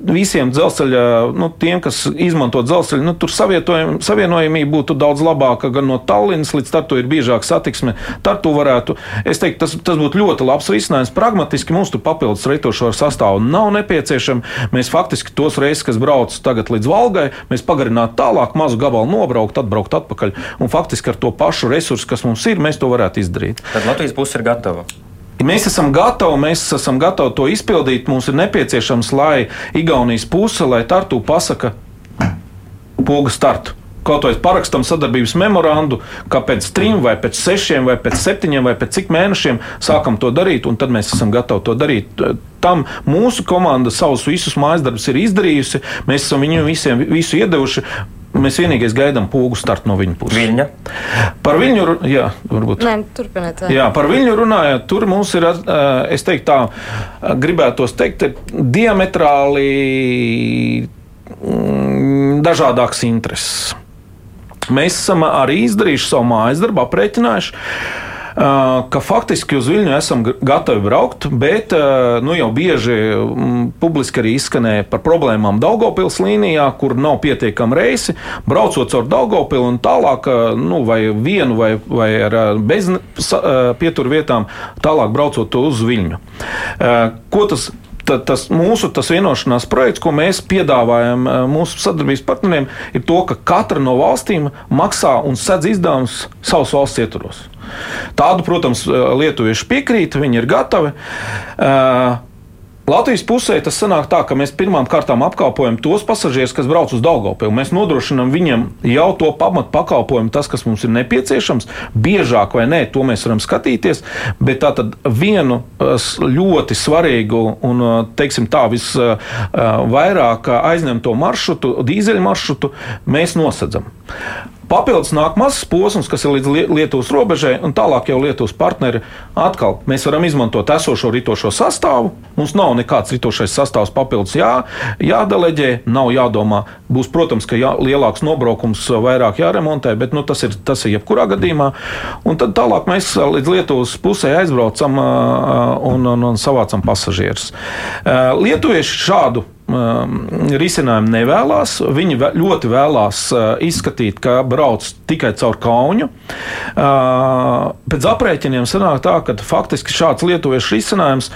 visiem dzelzceļa, nu, tiem, kas izmanto dzelzceļu, nu, tur savienojamība būtu daudz labāka gan no Tallinas līdz Tartu ir biežāk satiksme. Tartu varētu, es teiktu, tas, tas būtu ļoti labs risinājums. Pragmatiski mums tur papildus reitošo sastāvu nav nepieciešama. Mēs faktiski tos reisus, kas brauc tagad līdz Valgai, mēs pagarinātu tālāk mazu gabalu nobraukt, atbraukt atpakaļ. Un faktiski ar to pašu resursu, kas mums ir, mēs to varētu izdarīt. Tad Latvijas puse ir gatava. Mēs esam gatavi, mēs esam gatavi to izpildīt. Mums ir nepieciešams, lai Igaunijas puse, lai Tartu pasaka pogu startu kaut vai parakstam sadarbības memorandu, ka pēc trim, vai pēc sešiem, vai pēc septiņiem, vai pēc cik mēnešiem sākam to darīt, un tad mēs esam gatavi to darīt. Tam mūsu komanda savus visus mājas darbus ir izdarījusi. Mēs esam viņiem visiem visu iedevuši. Mēs vienīgais gaidām pogu startu no viņa puses. Viņa? Par viņu, jā, varbūt. Nē, turpiniet. Jā, par viņu runājot, tur mums ir, es teiktu tā, gribētos teikt, diametrāli mm, dažādākas intereses. Mēs esam arī izdarījuši savu mājas darbu, aprēķinājuši ka faktiski uz Viņu esam gatavi braukt, bet nu, jau bieži publiski arī izskanēja par problēmām Daugopils līnijā, kur nav pietiekami reisi. Braucot caur Daugopilu un tālāk, nu, vai vienu vai, vai ar bez pieturvietām, tālāk braucot uz Viņu. Ko tas tas mūsu tas vienošanās projekts, ko mēs piedāvājam mūsu sadarbības partneriem, ir to, ka katra no valstīm maksā un sedz izdevumus savas valsts ietvaros. Tādu, protams, lietuvieši piekrīt, viņi ir gatavi. Uh, Latvijas pusē tas sanāk tā, ka mēs pirmām kārtām apkalpojam tos pasažierus, kas brauc uz Daugopilu. Mēs nodrošinām viņiem jau to pamatu pakalpojumu, tas, kas mums ir nepieciešams. Biežāk vai nē, to mēs varam skatīties. Bet tā tad vienu ļoti svarīgu un, teiksim tā, visvairāk aizņemto maršrutu, dīzeļu maršrutu, mēs nosedzam. Papildus nāk mazs posms, kas ir līdz Lietuvas robežai, un tālāk jau Lietuvas partneri atkal mēs varam izmantot esošo ritošo sastāvu. Mums nav nekāds ritošais sastāvs papildus jā, jādeleģē, nav jādomā. Būs, protams, ka jā, lielāks nobraukums vairāk jāremontē, bet nu, tas, ir, tas ir jebkurā gadījumā. Un tad tālāk mēs līdz Lietuvas pusē aizbraucam un, un, un savācam pasažierus. Lietuvieši šādu risinājumu nevēlas. Viņi vē, ļoti vēlās uh, izskatīt, ka brauc tikai caur kauņu. Uh, pēc aprēķiniem sanāk tā, ka faktiski šāds lietuviešu risinājums,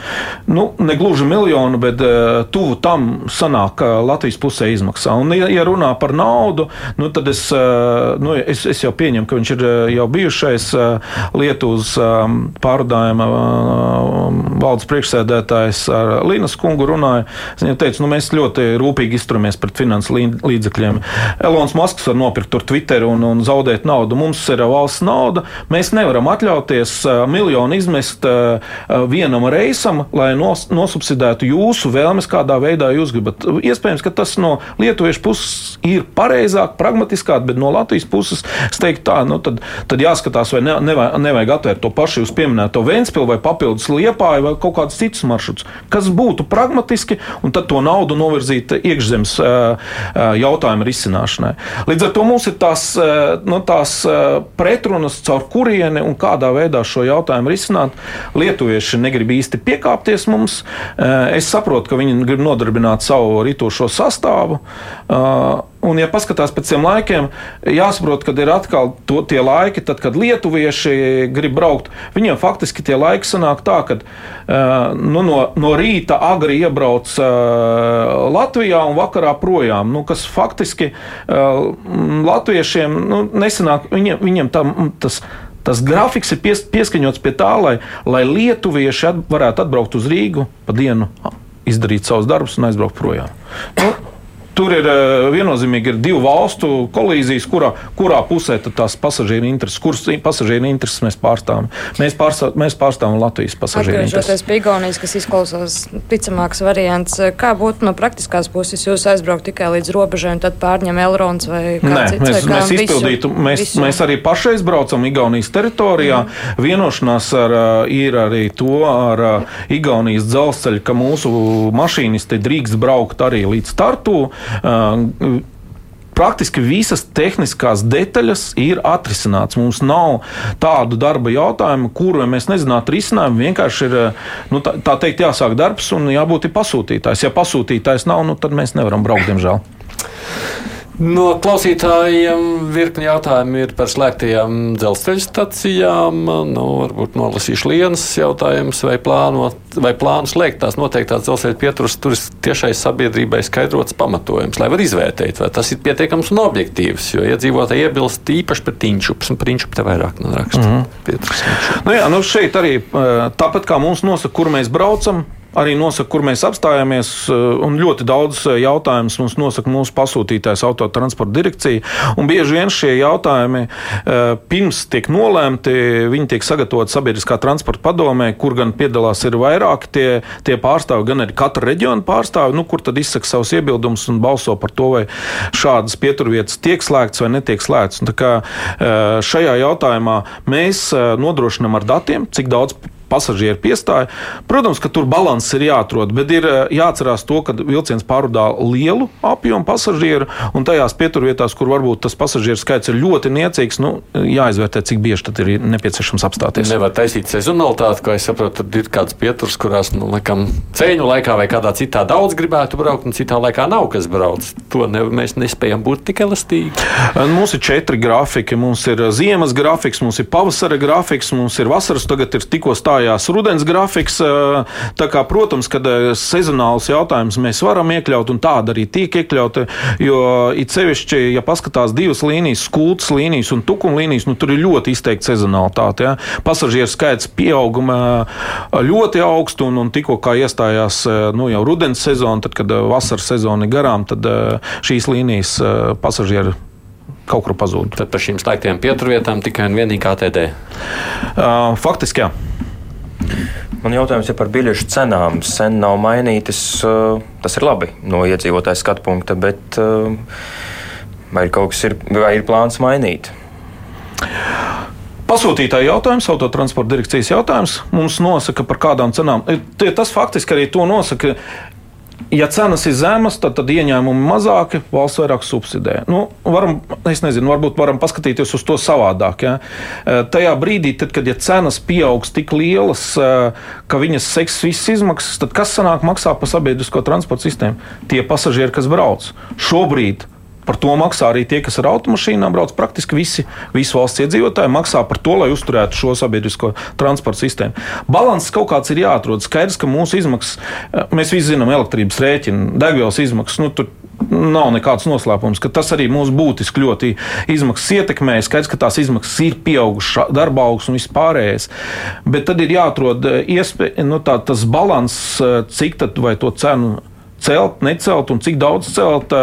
nu, ne gluži miljonu, bet uh, tuvu tam sanāk Latvijas pusē izmaksā. Un, ja, runā par naudu, nu, tad es, nu, es, es jau pieņemu, ka viņš ir jau bijušais Lietuvas um, pārdājuma uh, valdes priekšsēdētājs ar Līnas kungu runāja. Viņa teica, nu, mēs ļoti rūpīgi izturamies pret finansu līdzekļiem. Elonas Masks var nopirkt tur Twitter un, un zaudēt naudu. Mums ir valsts nauda. Mēs nevaram atļauties miljonu izmest vienam reisam, lai nos, nosubsidētu jūsu vēlmes, kādā veidā jūs gribat. Iespējams, ka tas no lietuviešu puses ir pareizāk, pragmatiskāk, bet no Latvijas puses es teiktu tā, nu, tad, tad jāskatās, vai ne, nevajag, nevajag atvērt to pašu jūs pieminēto Vēnspili vai papildus Liepāju vai kaut kādus citus maršrutus, kas būtu pragmatiski un tad to naudu novirzīt iekšzemes jautājumu risināšanai. Līdz ar to mums ir tās, nu, tās pretrunas, caur kurieni un kādā veidā šo jautājumu risināt. Lietuvieši negrib īsti piekāpties mums. Es saprotu, ka viņi grib nodarbināt savu rītošo sastāvu. Un, ja paskatās pēc tiem laikiem, jāsaprot, ka ir atkal to, tie laiki, tad, kad lietuvieši grib braukt. Viņiem faktiski tie laiki sanāk tā, ka uh, nu, no, no rīta agri iebrauc uh, Latvijā un vakarā projām. Nu, kas faktiski uh, latviešiem nu, nesanāk, viņiem, viņiem tam, tas. Tas grafiks ir pies, pieskaņots pie tā, lai, lai lietuvieši at, varētu atbraukt uz Rīgu pa dienu, izdarīt savus darbus un aizbraukt projām. Nu, Tur ir eh, viennozīmīgi ir divu valstu kolīzijas, kurā, kurā pusē tās pasažieru intereses, kuras pasažieru intereses mēs pārstāvam. Mēs, pārstāv, mēs pārstāvam Latvijas pasažieru intereses. Atgriežoties pie Igaunijas, kas izklausās ticamāks variants, kā būtu no praktiskās puses jūs aizbraukt tikai līdz robežai un tad pārņem Elrons vai kā Nē, cits? Mēs, mēs izpildītu, visu, mēs, visu. mēs arī pašreiz braucam Igaunijas teritorijā. Mm. Vienošanās ar, ir arī to ar Igaunijas dzelzceļu, ka mūsu mašīnisti drīkst braukt arī līdz startu. Praktiski visas tehniskās detaļas ir atrisināts. Mums nav tādu darba jautājumu, kuru mēs nezinātu risinājumu. Vienkārši ir nu, tā, tā teikt, jāsāk darbs un jābūt pasūtītājs. Ja pasūtītājs nav, nu, tad mēs nevaram braukt, diemžēl. No klausītājiem virkni jautājumu ir par slēgtajām dzelzceļa stacijām. Nu, varbūt nolasīšu Lienas jautājumus, vai, plānot, vai plānu slēgt tās noteiktās dzelzceļa pieturas tur tiešai sabiedrībai skaidrots pamatojums, lai var izvērtēt, vai tas ir pietiekams un objektīvs. Jo iedzīvotāji iebilst īpaši par tīņšups, un principu te vairāk neraksta. Mm -hmm. Pieturas, nu jā, nu šeit arī tāpat kā mums nosaka, kur mēs braucam, arī nosaka, kur mēs apstājamies. Eh, ļoti daudz eh, jautājumus mums nosaka mūsu pasūtītājs autotransporta direkcija. Bieži vien šie jautājumi eh, pirms tiek nolēmti, viņi tiek sagatavoti sabiedriskā transporta padomē, kur gan piedalās ir vairāki tie, tie pārstāvi, gan arī katra reģiona pārstāvi, nu, kur tad izsaka savus iebildumus un balso par to, vai šādas pieturvietas tiek slēgtas vai netiek slēgtas. Šajā jautājumā mēs nodrošinām ar datiem, cik daudz pasažieru piestāja. Protams, ka tur balanss ir jāatrod, bet ir eh, jāatcerās to, ka vilciens pārvadā lielu apjomu pasažieru, un tajās pieturvietās, kur varbūt tas pasažieru skaits ir ļoti niecīgs, nu, jāizvērtē, cik bieži tad ir nepieciešams apstāties. Nevar taisīt sezonalitāti, kā es saprotu, tad ir kāds pieturs, kurās, nu, laikam, ceļu laikā vai kādā citā daudz gribētu braukt, un citā laikā nav kas brauc. To ne, mēs nespējam būt tik elastīgi. Mums ir četri grafiki. Mums ir ziemas grafiks, mums ir pavasara grafiks, mums ir vasaras, tagad ir tikko stāvs stājās rudens grafiks. Kā, protams, ka sezonāls jautājums mēs varam iekļaut, un tāda arī tiek iekļauta. Jo it sevišķi, ja paskatās divas līnijas, skūtas līnijas un tukuma līnijas, nu, tur ir ļoti izteikta sezonalitāte. Ja? Pasažieru skaits pieauguma ļoti augsts, un, un tikko iestājās nu, jau rudens sezona, tad, kad vasaras sezona ir garām, tad šīs līnijas pasažieru kaut kur pazūd. Tad par šīm slēgtajām pieturvietām tikai un vienīgi ATD. Uh, faktiski, jā. Man jautājums ir par biļešu cenām. Sen nav mainītas. Eh, tas ir labi no iedzīvotāja skatu punkta, bet eh, vai ir kaut kas, ir, vai ir plāns mainīt? Pasūtītāja jautājums, autotransporta direkcijas jautājums mums nosaka, par kādām cenām. Tas faktiski arī to nosaka Ja cenas ir zemas, tad, tad ieņēmumi mazāki, valsts vairāk subsidē. Nu, varam, es nezinu, varbūt varam paskatīties uz to savādāk. Ja? E, tajā brīdī, tad, kad ja cenas pieaugs tik lielas, e, ka viņas seks visas izmaksas, tad kas sanāk maksā par sabiedrisko transporta sistēmu? Tie pasažieri, kas brauc. Šobrīd Par to maksā arī tie, kas ar automašīnām brauc. Praktiski visi, visi valsts iedzīvotāji maksā par to, lai uzturētu šo sabiedrisko transporta sistēmu. Balanss kaut kāds ir jāatrod. Skaidrs, ka mūsu izmaksas, eh, mēs visi zinām, elektrības rēķinu, degvielas izmaksas. Nu, tur, Nav nekāds noslēpums, ka tas arī mūs būtiski ļoti izmaksas ietekmē. Skaidrs, ka tās izmaksas ir pieaugušas, darba augsts un viss pārējais. Bet tad ir jāatrod eh, iespēja, nu, tā, tas līdzsvars, eh, cik tad vai to cenu celt, necelt un cik daudz celt,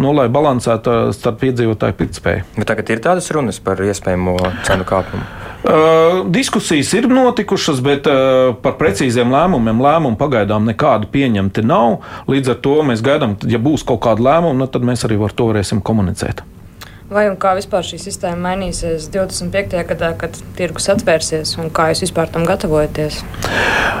nu, lai balansētu starp iedzīvotāju pirktspēju. Bet tagad ir tādas runas par iespējamo cenu kāpumu. Uh, diskusijas ir notikušas, bet uh, par precīziem lēmumiem lēmumu pagaidām nekādu pieņemti nav. Līdz ar to mēs gaidām, ja būs kaut kāda lēmuma, nu, tad mēs arī par to varēsim komunicēt. Vai un kā vispār šī sistēma mainīsies 25. gadā, kad tirgus atvērsies, un kā jūs vispār tam gatavojaties?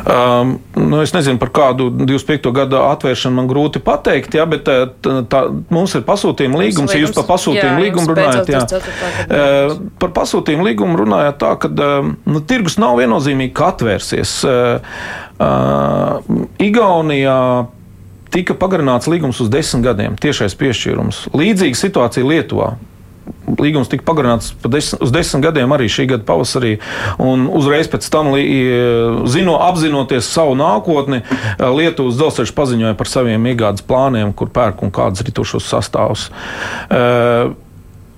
Um, nu es nezinu, par kādu 25. gada atvēršanu man grūti pateikt, jā, bet uh, tā, tā, mums ir pasūtījuma līgums. Ja jūs par pasūtījumu līgumu runājat, jā, uh, par pasūtījumu līgumu runājat tā, ka uh, nu, tirgus nav viennozīmīgi atvērsies. Uh, uh, Igaunijā tika pagarināts līgums uz desmit gadiem, tiešais piešķīrums. Līdzīga situācija Lietuvā. Līgums tika pagarināts desmit, uz desmit gadiem arī šī gada pavasarī. Uzreiz pēc tam, zino, apzinoties savu nākotni, Lietuvas dzelzceļš paziņoja par saviem iegādes plāniem, kur pērk un kādas ritošos sastāvus.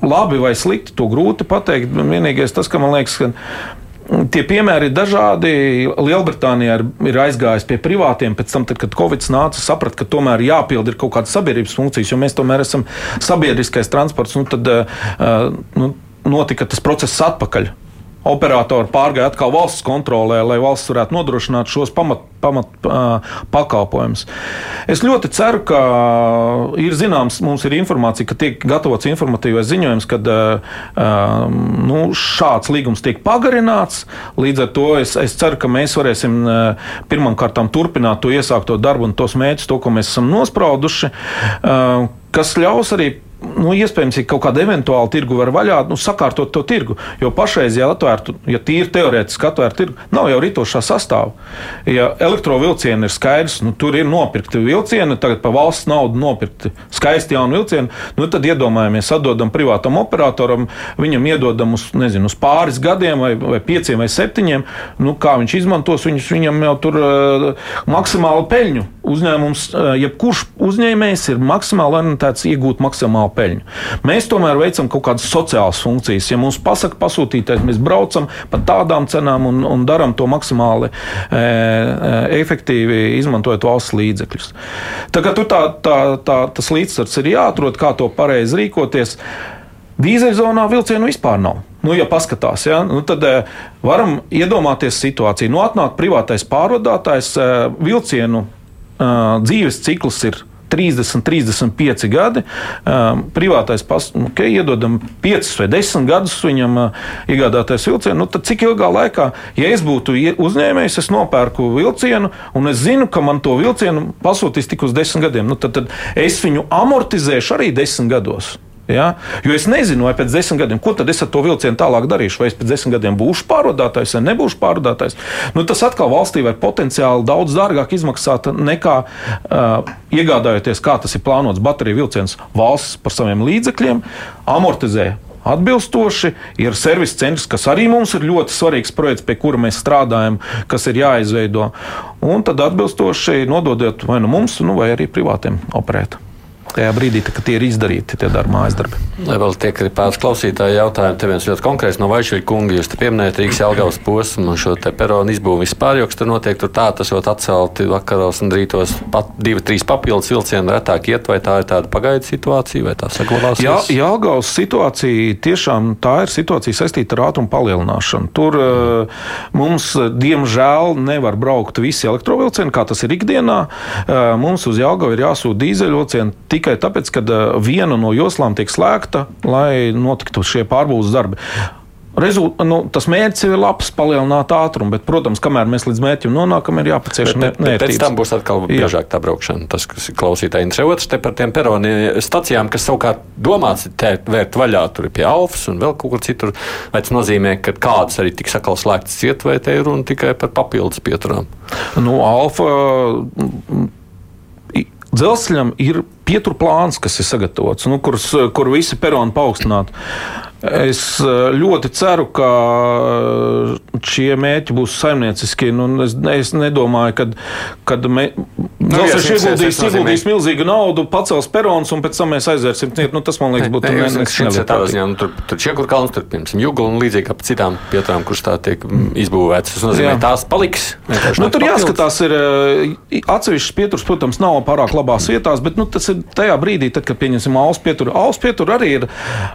Labi vai slikti, to grūti pateikt. Vienīgais tas, ka man liekas, ka Tie piemēri ir dažādi. Lielbritānijā ir, ir aizgājis pie privātiem, pēc tam, tad, kad Covid nāca, saprata, ka tomēr jāpild ir kaut kādas sabiedrības funkcijas, jo mēs tomēr esam sabiedriskais transports. Nu, tad uh, nu, notika tas process atpakaļ operatori pārgāja atkal valsts kontrolē, lai valsts varētu nodrošināt šos pamat, pamat uh, pakalpojumus. Es ļoti ceru, ka ir zināms, mums ir informācija, ka tiek gatavots informatīvais ziņojums, kad uh, nu, šāds līgums tiek pagarināts. Līdz ar to es, es ceru, ka mēs varēsim uh, pirmkārt turpināt to iesākto darbu un tos mērķus, to, ko mēs esam nosprauduši, uh, kas ļaus arī nu, iespējams, ja kaut kāda eventuāla tirgu var vaļā, nu, sakārtot to tirgu. Jo pašreiz, ja atvērtu, ja tīri teorētiski atvērtu tirgu, nav jau rītošā sastāvā. Ja elektrovilcieni ir skaidrs, nu, tur ir nopirkti vilcieni, tagad pa valsts naudu nopirkti skaisti jauni vilcieni, nu, tad iedomājamies, atdodam privātam operatoram, viņam iedodam uz, nezinu, uz pāris gadiem vai, vai pieciem vai septiņiem, nu, kā viņš izmantos viņus, viņam jau tur uh, maksimālu peļņu. Uzņēmums, uh, jebkurš uzņēmējs ir maksimāli orientēts iegūt maksimālu peļņu. Mēs tomēr veicam kaut kādas sociālas funkcijas. Ja mums pasaka pasūtītājs, mēs braucam pa tādām cenām un, un darām to maksimāli e, e, efektīvi, izmantojot valsts līdzekļus. Tā kā tā, tā, tā, tas līdzsvars ir jāatrod, kā to pareizi rīkoties. Dīzeļzonā vilcienu vispār nav. Nu, ja paskatās, ja, nu, tad e, varam iedomāties situāciju. Nu, atnāk privātais pārvadātājs, e, vilcienu e, dzīves cikls ir 30, 35 gadi. Um, privātais pas, nu, okay, iedodam 5 vai 10 gadus viņam uh, iegādāties vilcienu. Nu, tad cik ilgā laikā, ja es būtu uzņēmējs, es nopērku vilcienu un es zinu, ka man to vilcienu pasūtīs tik uz 10 gadiem, nu, tad, tad es viņu amortizēšu arī 10 gados. Ja? Jo es nezinu, vai pēc desmit gadiem, ko tad es ar to vilcienu tālāk darīšu. Vai es pēc desmit gadiem būšu pārvadātājs vai nebūšu pārvadātājs. Nu, tas atkal valstī var potenciāli daudz dārgāk izmaksāt nekā uh, iegādājoties, kā tas ir plānots bateriju vilciens valsts par saviem līdzekļiem, amortizē atbilstoši. Ir servisa centrs, kas arī mums ir ļoti svarīgs projekts, pie kura mēs strādājam, kas ir jāizveido. Un tad atbilstoši nododiet vai nu mums, nu, vai arī privātiem operētājiem tajā brīdī, kad tie ir izdarīti, tie darba mājas darbi. Lai vēl tiek pāris klausītāji jautājumi, te viens ļoti konkrēts no Vaišļa kunga, jūs te pieminējat Rīgas Jelgavas posmu un šo te peronu izbūvi vispār, jo tur notiek tur tā, tas jau atcelti vakaros un rītos pat divi, trīs papildus vilcieni retāk iet, vai tā ir tāda pagaidu situācija, vai tā saglabās? Jā, Jelgavas situācija tiešām tā ir situācija saistīta ar ātrumu palielināšanu. Tur uh, mums, diemžēl, nevar braukt visi elektrovilcieni, kā tas ir ikdienā. Uh, mums uz Jelgavu ir jāsūta dīzeļvilcieni tikai tāpēc, ka viena no joslām tiek slēgta, lai notiktu šie pārbūves darbi. Rezult, nu, tas mērķis ir labs, palielināt ātrumu, bet, protams, kamēr mēs līdz mērķim nonākam, ir jāpacieš bet pēc tam būs atkal biežāk tā braukšana. Tas, kas klausītāji interesē. Otrs te par tiem peroni stacijām, kas savukārt domāts ir vērt vaļā, tur ir pie Alfas un vēl kaut kur citur. Vai tas nozīmē, ka kādas arī tiks atkal slēgtas ciet, vai te ir runa tikai par papildus pieturām? Nu, Alfa dzelzceļam ir pieturplāns, kas ir sagatavots, nu, kurus, kur visi peroni paaugstināti. Es eh, ļoti ceru, ka šie mērķi būs saimnieciski. Nu, es, es nedomāju, ka kad mē, nu, ieguldīs, ieguldīs milzīgu naudu, pacels perons un pēc tam mēs aizvērsim. Nu, tas man liekas, būtu nevienlīdzīgi. Nu, tur tur Čiekurkalns, tur piemēram Jugla un līdzīgi ap citām pieturām, kuras tā tiek mm, izbūvētas. Tas nozīmē, Jā. tās paliks. Nu, tur jāskatās, ir eh, atsevišķas pieturas, protams, nav pārāk labās vietās, bet nu, tas ir tajā brīdī, tad, kad pieņemsim auss pieturu. Auss pieturu arī ir.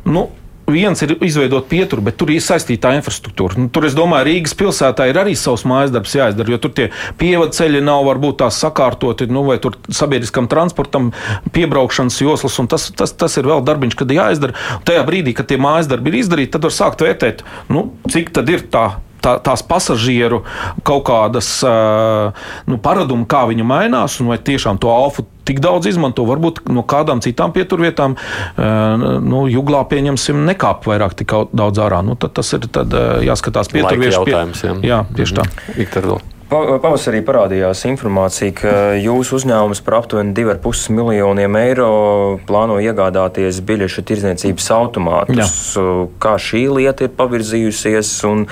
Nu, viens ir izveidot pieturu, bet tur ir saistīta infrastruktūra. Nu, tur, es domāju, Rīgas pilsētā ir arī savs mājas darbs jāizdara, jo tur tie pievadu ceļi nav varbūt tās sakārtoti, nu, vai tur sabiedriskam transportam piebraukšanas joslas, un tas, tas, tas ir vēl darbiņš, kad jāizdara. Tajā brīdī, kad tie mājas darbi ir izdarīti, tad var sākt vērtēt, nu, cik tad ir tā tā, tās pasažieru kaut kādas nu, paradumi, kā viņi mainās, un vai tiešām to alfa tik daudz izmanto. Varbūt no kādām citām pieturvietām, nu, juglā pieņemsim, nekāp vairāk tik daudz ārā. Nu, tas ir tad, jāskatās pieturviešu jautājums. Jā, jā tieši tā. Viktor, Pavasarī parādījās informācija, ka jūsu uzņēmums par aptuveni 2,5 miljoniem eiro plāno iegādāties biļešu tirdzniecības automātus. Jā. Kā šī lieta ir pavirzījusies, un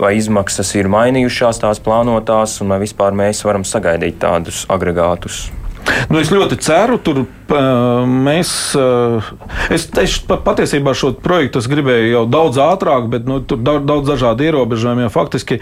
vai izmaksas ir mainījušās tās plānotās, un vai vispār mēs varam sagaidīt tādus agregātus? Nu, es ļoti ceru, tur mēs. Es, es patiesībā šo projektu gribēju jau daudz ātrāk, bet nu, tur daudz, daudz dažādu ierobežojumu. Ja faktiski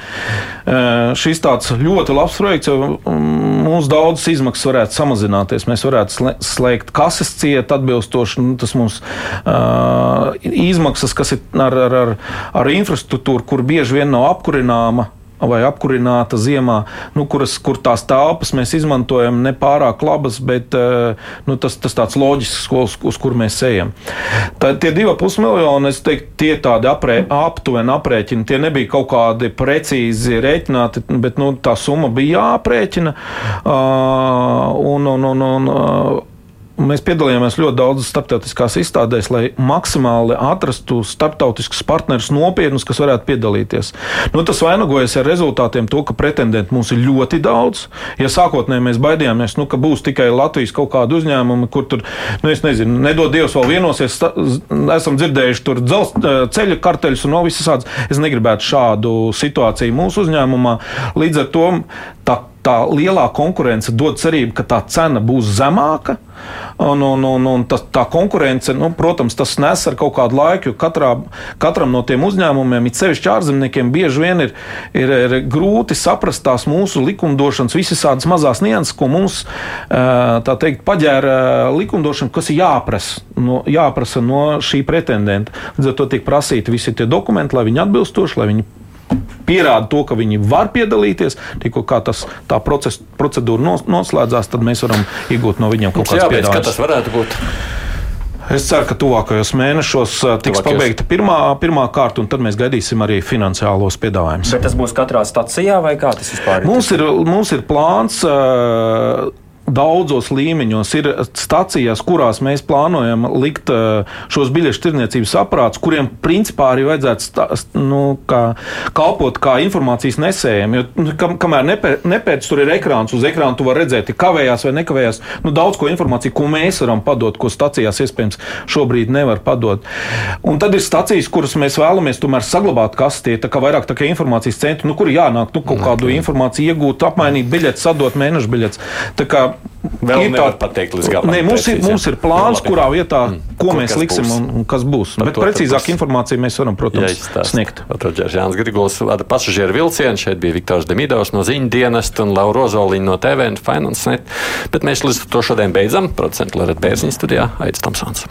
šis tāds ļoti labs projekts, jo mums daudzas izmaksas varētu samazināties. Mēs varētu slēgt kases cietu atbilstoši. Nu, tas mums uh, izmaksas, kas ir ar, ar, ar, ar infrastruktūru, kur bieži vien nav apkurināma vai apkurināta ziemā, nu, kuras, kur tās telpas mēs izmantojam nepārāk labas, bet eh, nu, tas, tas tāds loģisks, uz, uz kur mēs ejam. Tad tie 2,5 miljoni, es teiktu, tie tādi aprē, aptuveni aprēķini, tie nebija kaut kādi precīzi rēķināti, bet nu, tā summa bija jāaprēķina. Uh, un, un, un, un, uh, Mēs piedalījāmies ļoti daudzās starptautiskās izstādēs, lai maksimāli atrastu starptautiskus partnerus nopietnus, kas varētu piedalīties. Nu, tas vainagojas ar rezultātiem, to, ka pretendentu mums ir ļoti daudz. Ja sākotnēji mēs baidījāmies, nu, ka būs tikai Latvijas kaut kāda uzņēmuma, kur tur, nu, nezinu, nedod Dievs vēl vienosies, esam dzirdējuši tur dzels, ceļa karteļus un vēl visas tādas. Es negribētu šādu situāciju mūsu uzņēmumā. Līdz ar to tā tā lielā konkurence dod cerību, ka tā cena būs zemāka. Un, un, un, un tas, tā konkurence, nu, protams, tas nes ar kaut kādu laiku, jo katrā, katram no tiem uzņēmumiem, it sevišķi ārzemniekiem, bieži vien ir, ir, ir grūti saprast tās mūsu likumdošanas, visas tādas mazās nianses, ko mums teikt, paģēra likumdošana, kas ir jāprasa no, jāprasa no šī pretendenta. Līdz ar to tiek prasīti visi tie dokumenti, lai viņi atbilstoši, lai viņi pierāda to, ka viņi var piedalīties. Tikko tas, tā proces, procedūra noslēdzās, tad mēs varam iegūt no viņiem kaut kādas piedāvājumus. Kā tas varētu būt? Es ceru, ka tuvākajos mēnešos uh, tiks Tuvākajos. pabeigta pirmā, pirmā kārta, un tad mēs gaidīsim arī finansiālos piedāvājumus. Bet tas būs katrā stacijā vai kā tas vispār ir? Mums ir, mums ir plāns. Uh, daudzos līmeņos ir stācijas, kurās mēs plānojam likt eh, šos biļešu tirdzniecības aparātus, kuriem principā arī vajadzētu stā, nu, kā, kalpot kā informācijas nesējiem. Jo, nu, kam, kamēr nepēc tur ir ekrāns, uz ekrāna tu vari redzēt, kavējās vai nekavējās. Nu, daudz ko informāciju, ko mēs varam padot, ko stācijās iespējams šobrīd nevar padot. Un tad ir stācijas, kuras mēs vēlamies tomēr saglabāt kastē, tā kā vairāk tā kā informācijas centri, nu, kur jānāk, nu, kaut kādu informāciju iegūt, apmainīt biļetes, sadot mēnešu biļetes. Vēl ir tā pateikt līdz galam. Nē, mums, precīzi, ir, mums ir plāns, nu, kurā vietā, mm. ko Kur mēs liksim būs? un, un kas būs. Par Bet precīzāku informāciju mēs varam, protams, Jā, sniegt. Roģers Jānis Grigols vada pasažieru vilcienu, šeit bija Viktors Demidovs no ziņu dienesta un Laura Ozoliņa no TV un Finance Net. Bet mēs līdz to šodien beidzam. Procentu Loreta Bērziņa studijā Aits Tomsons.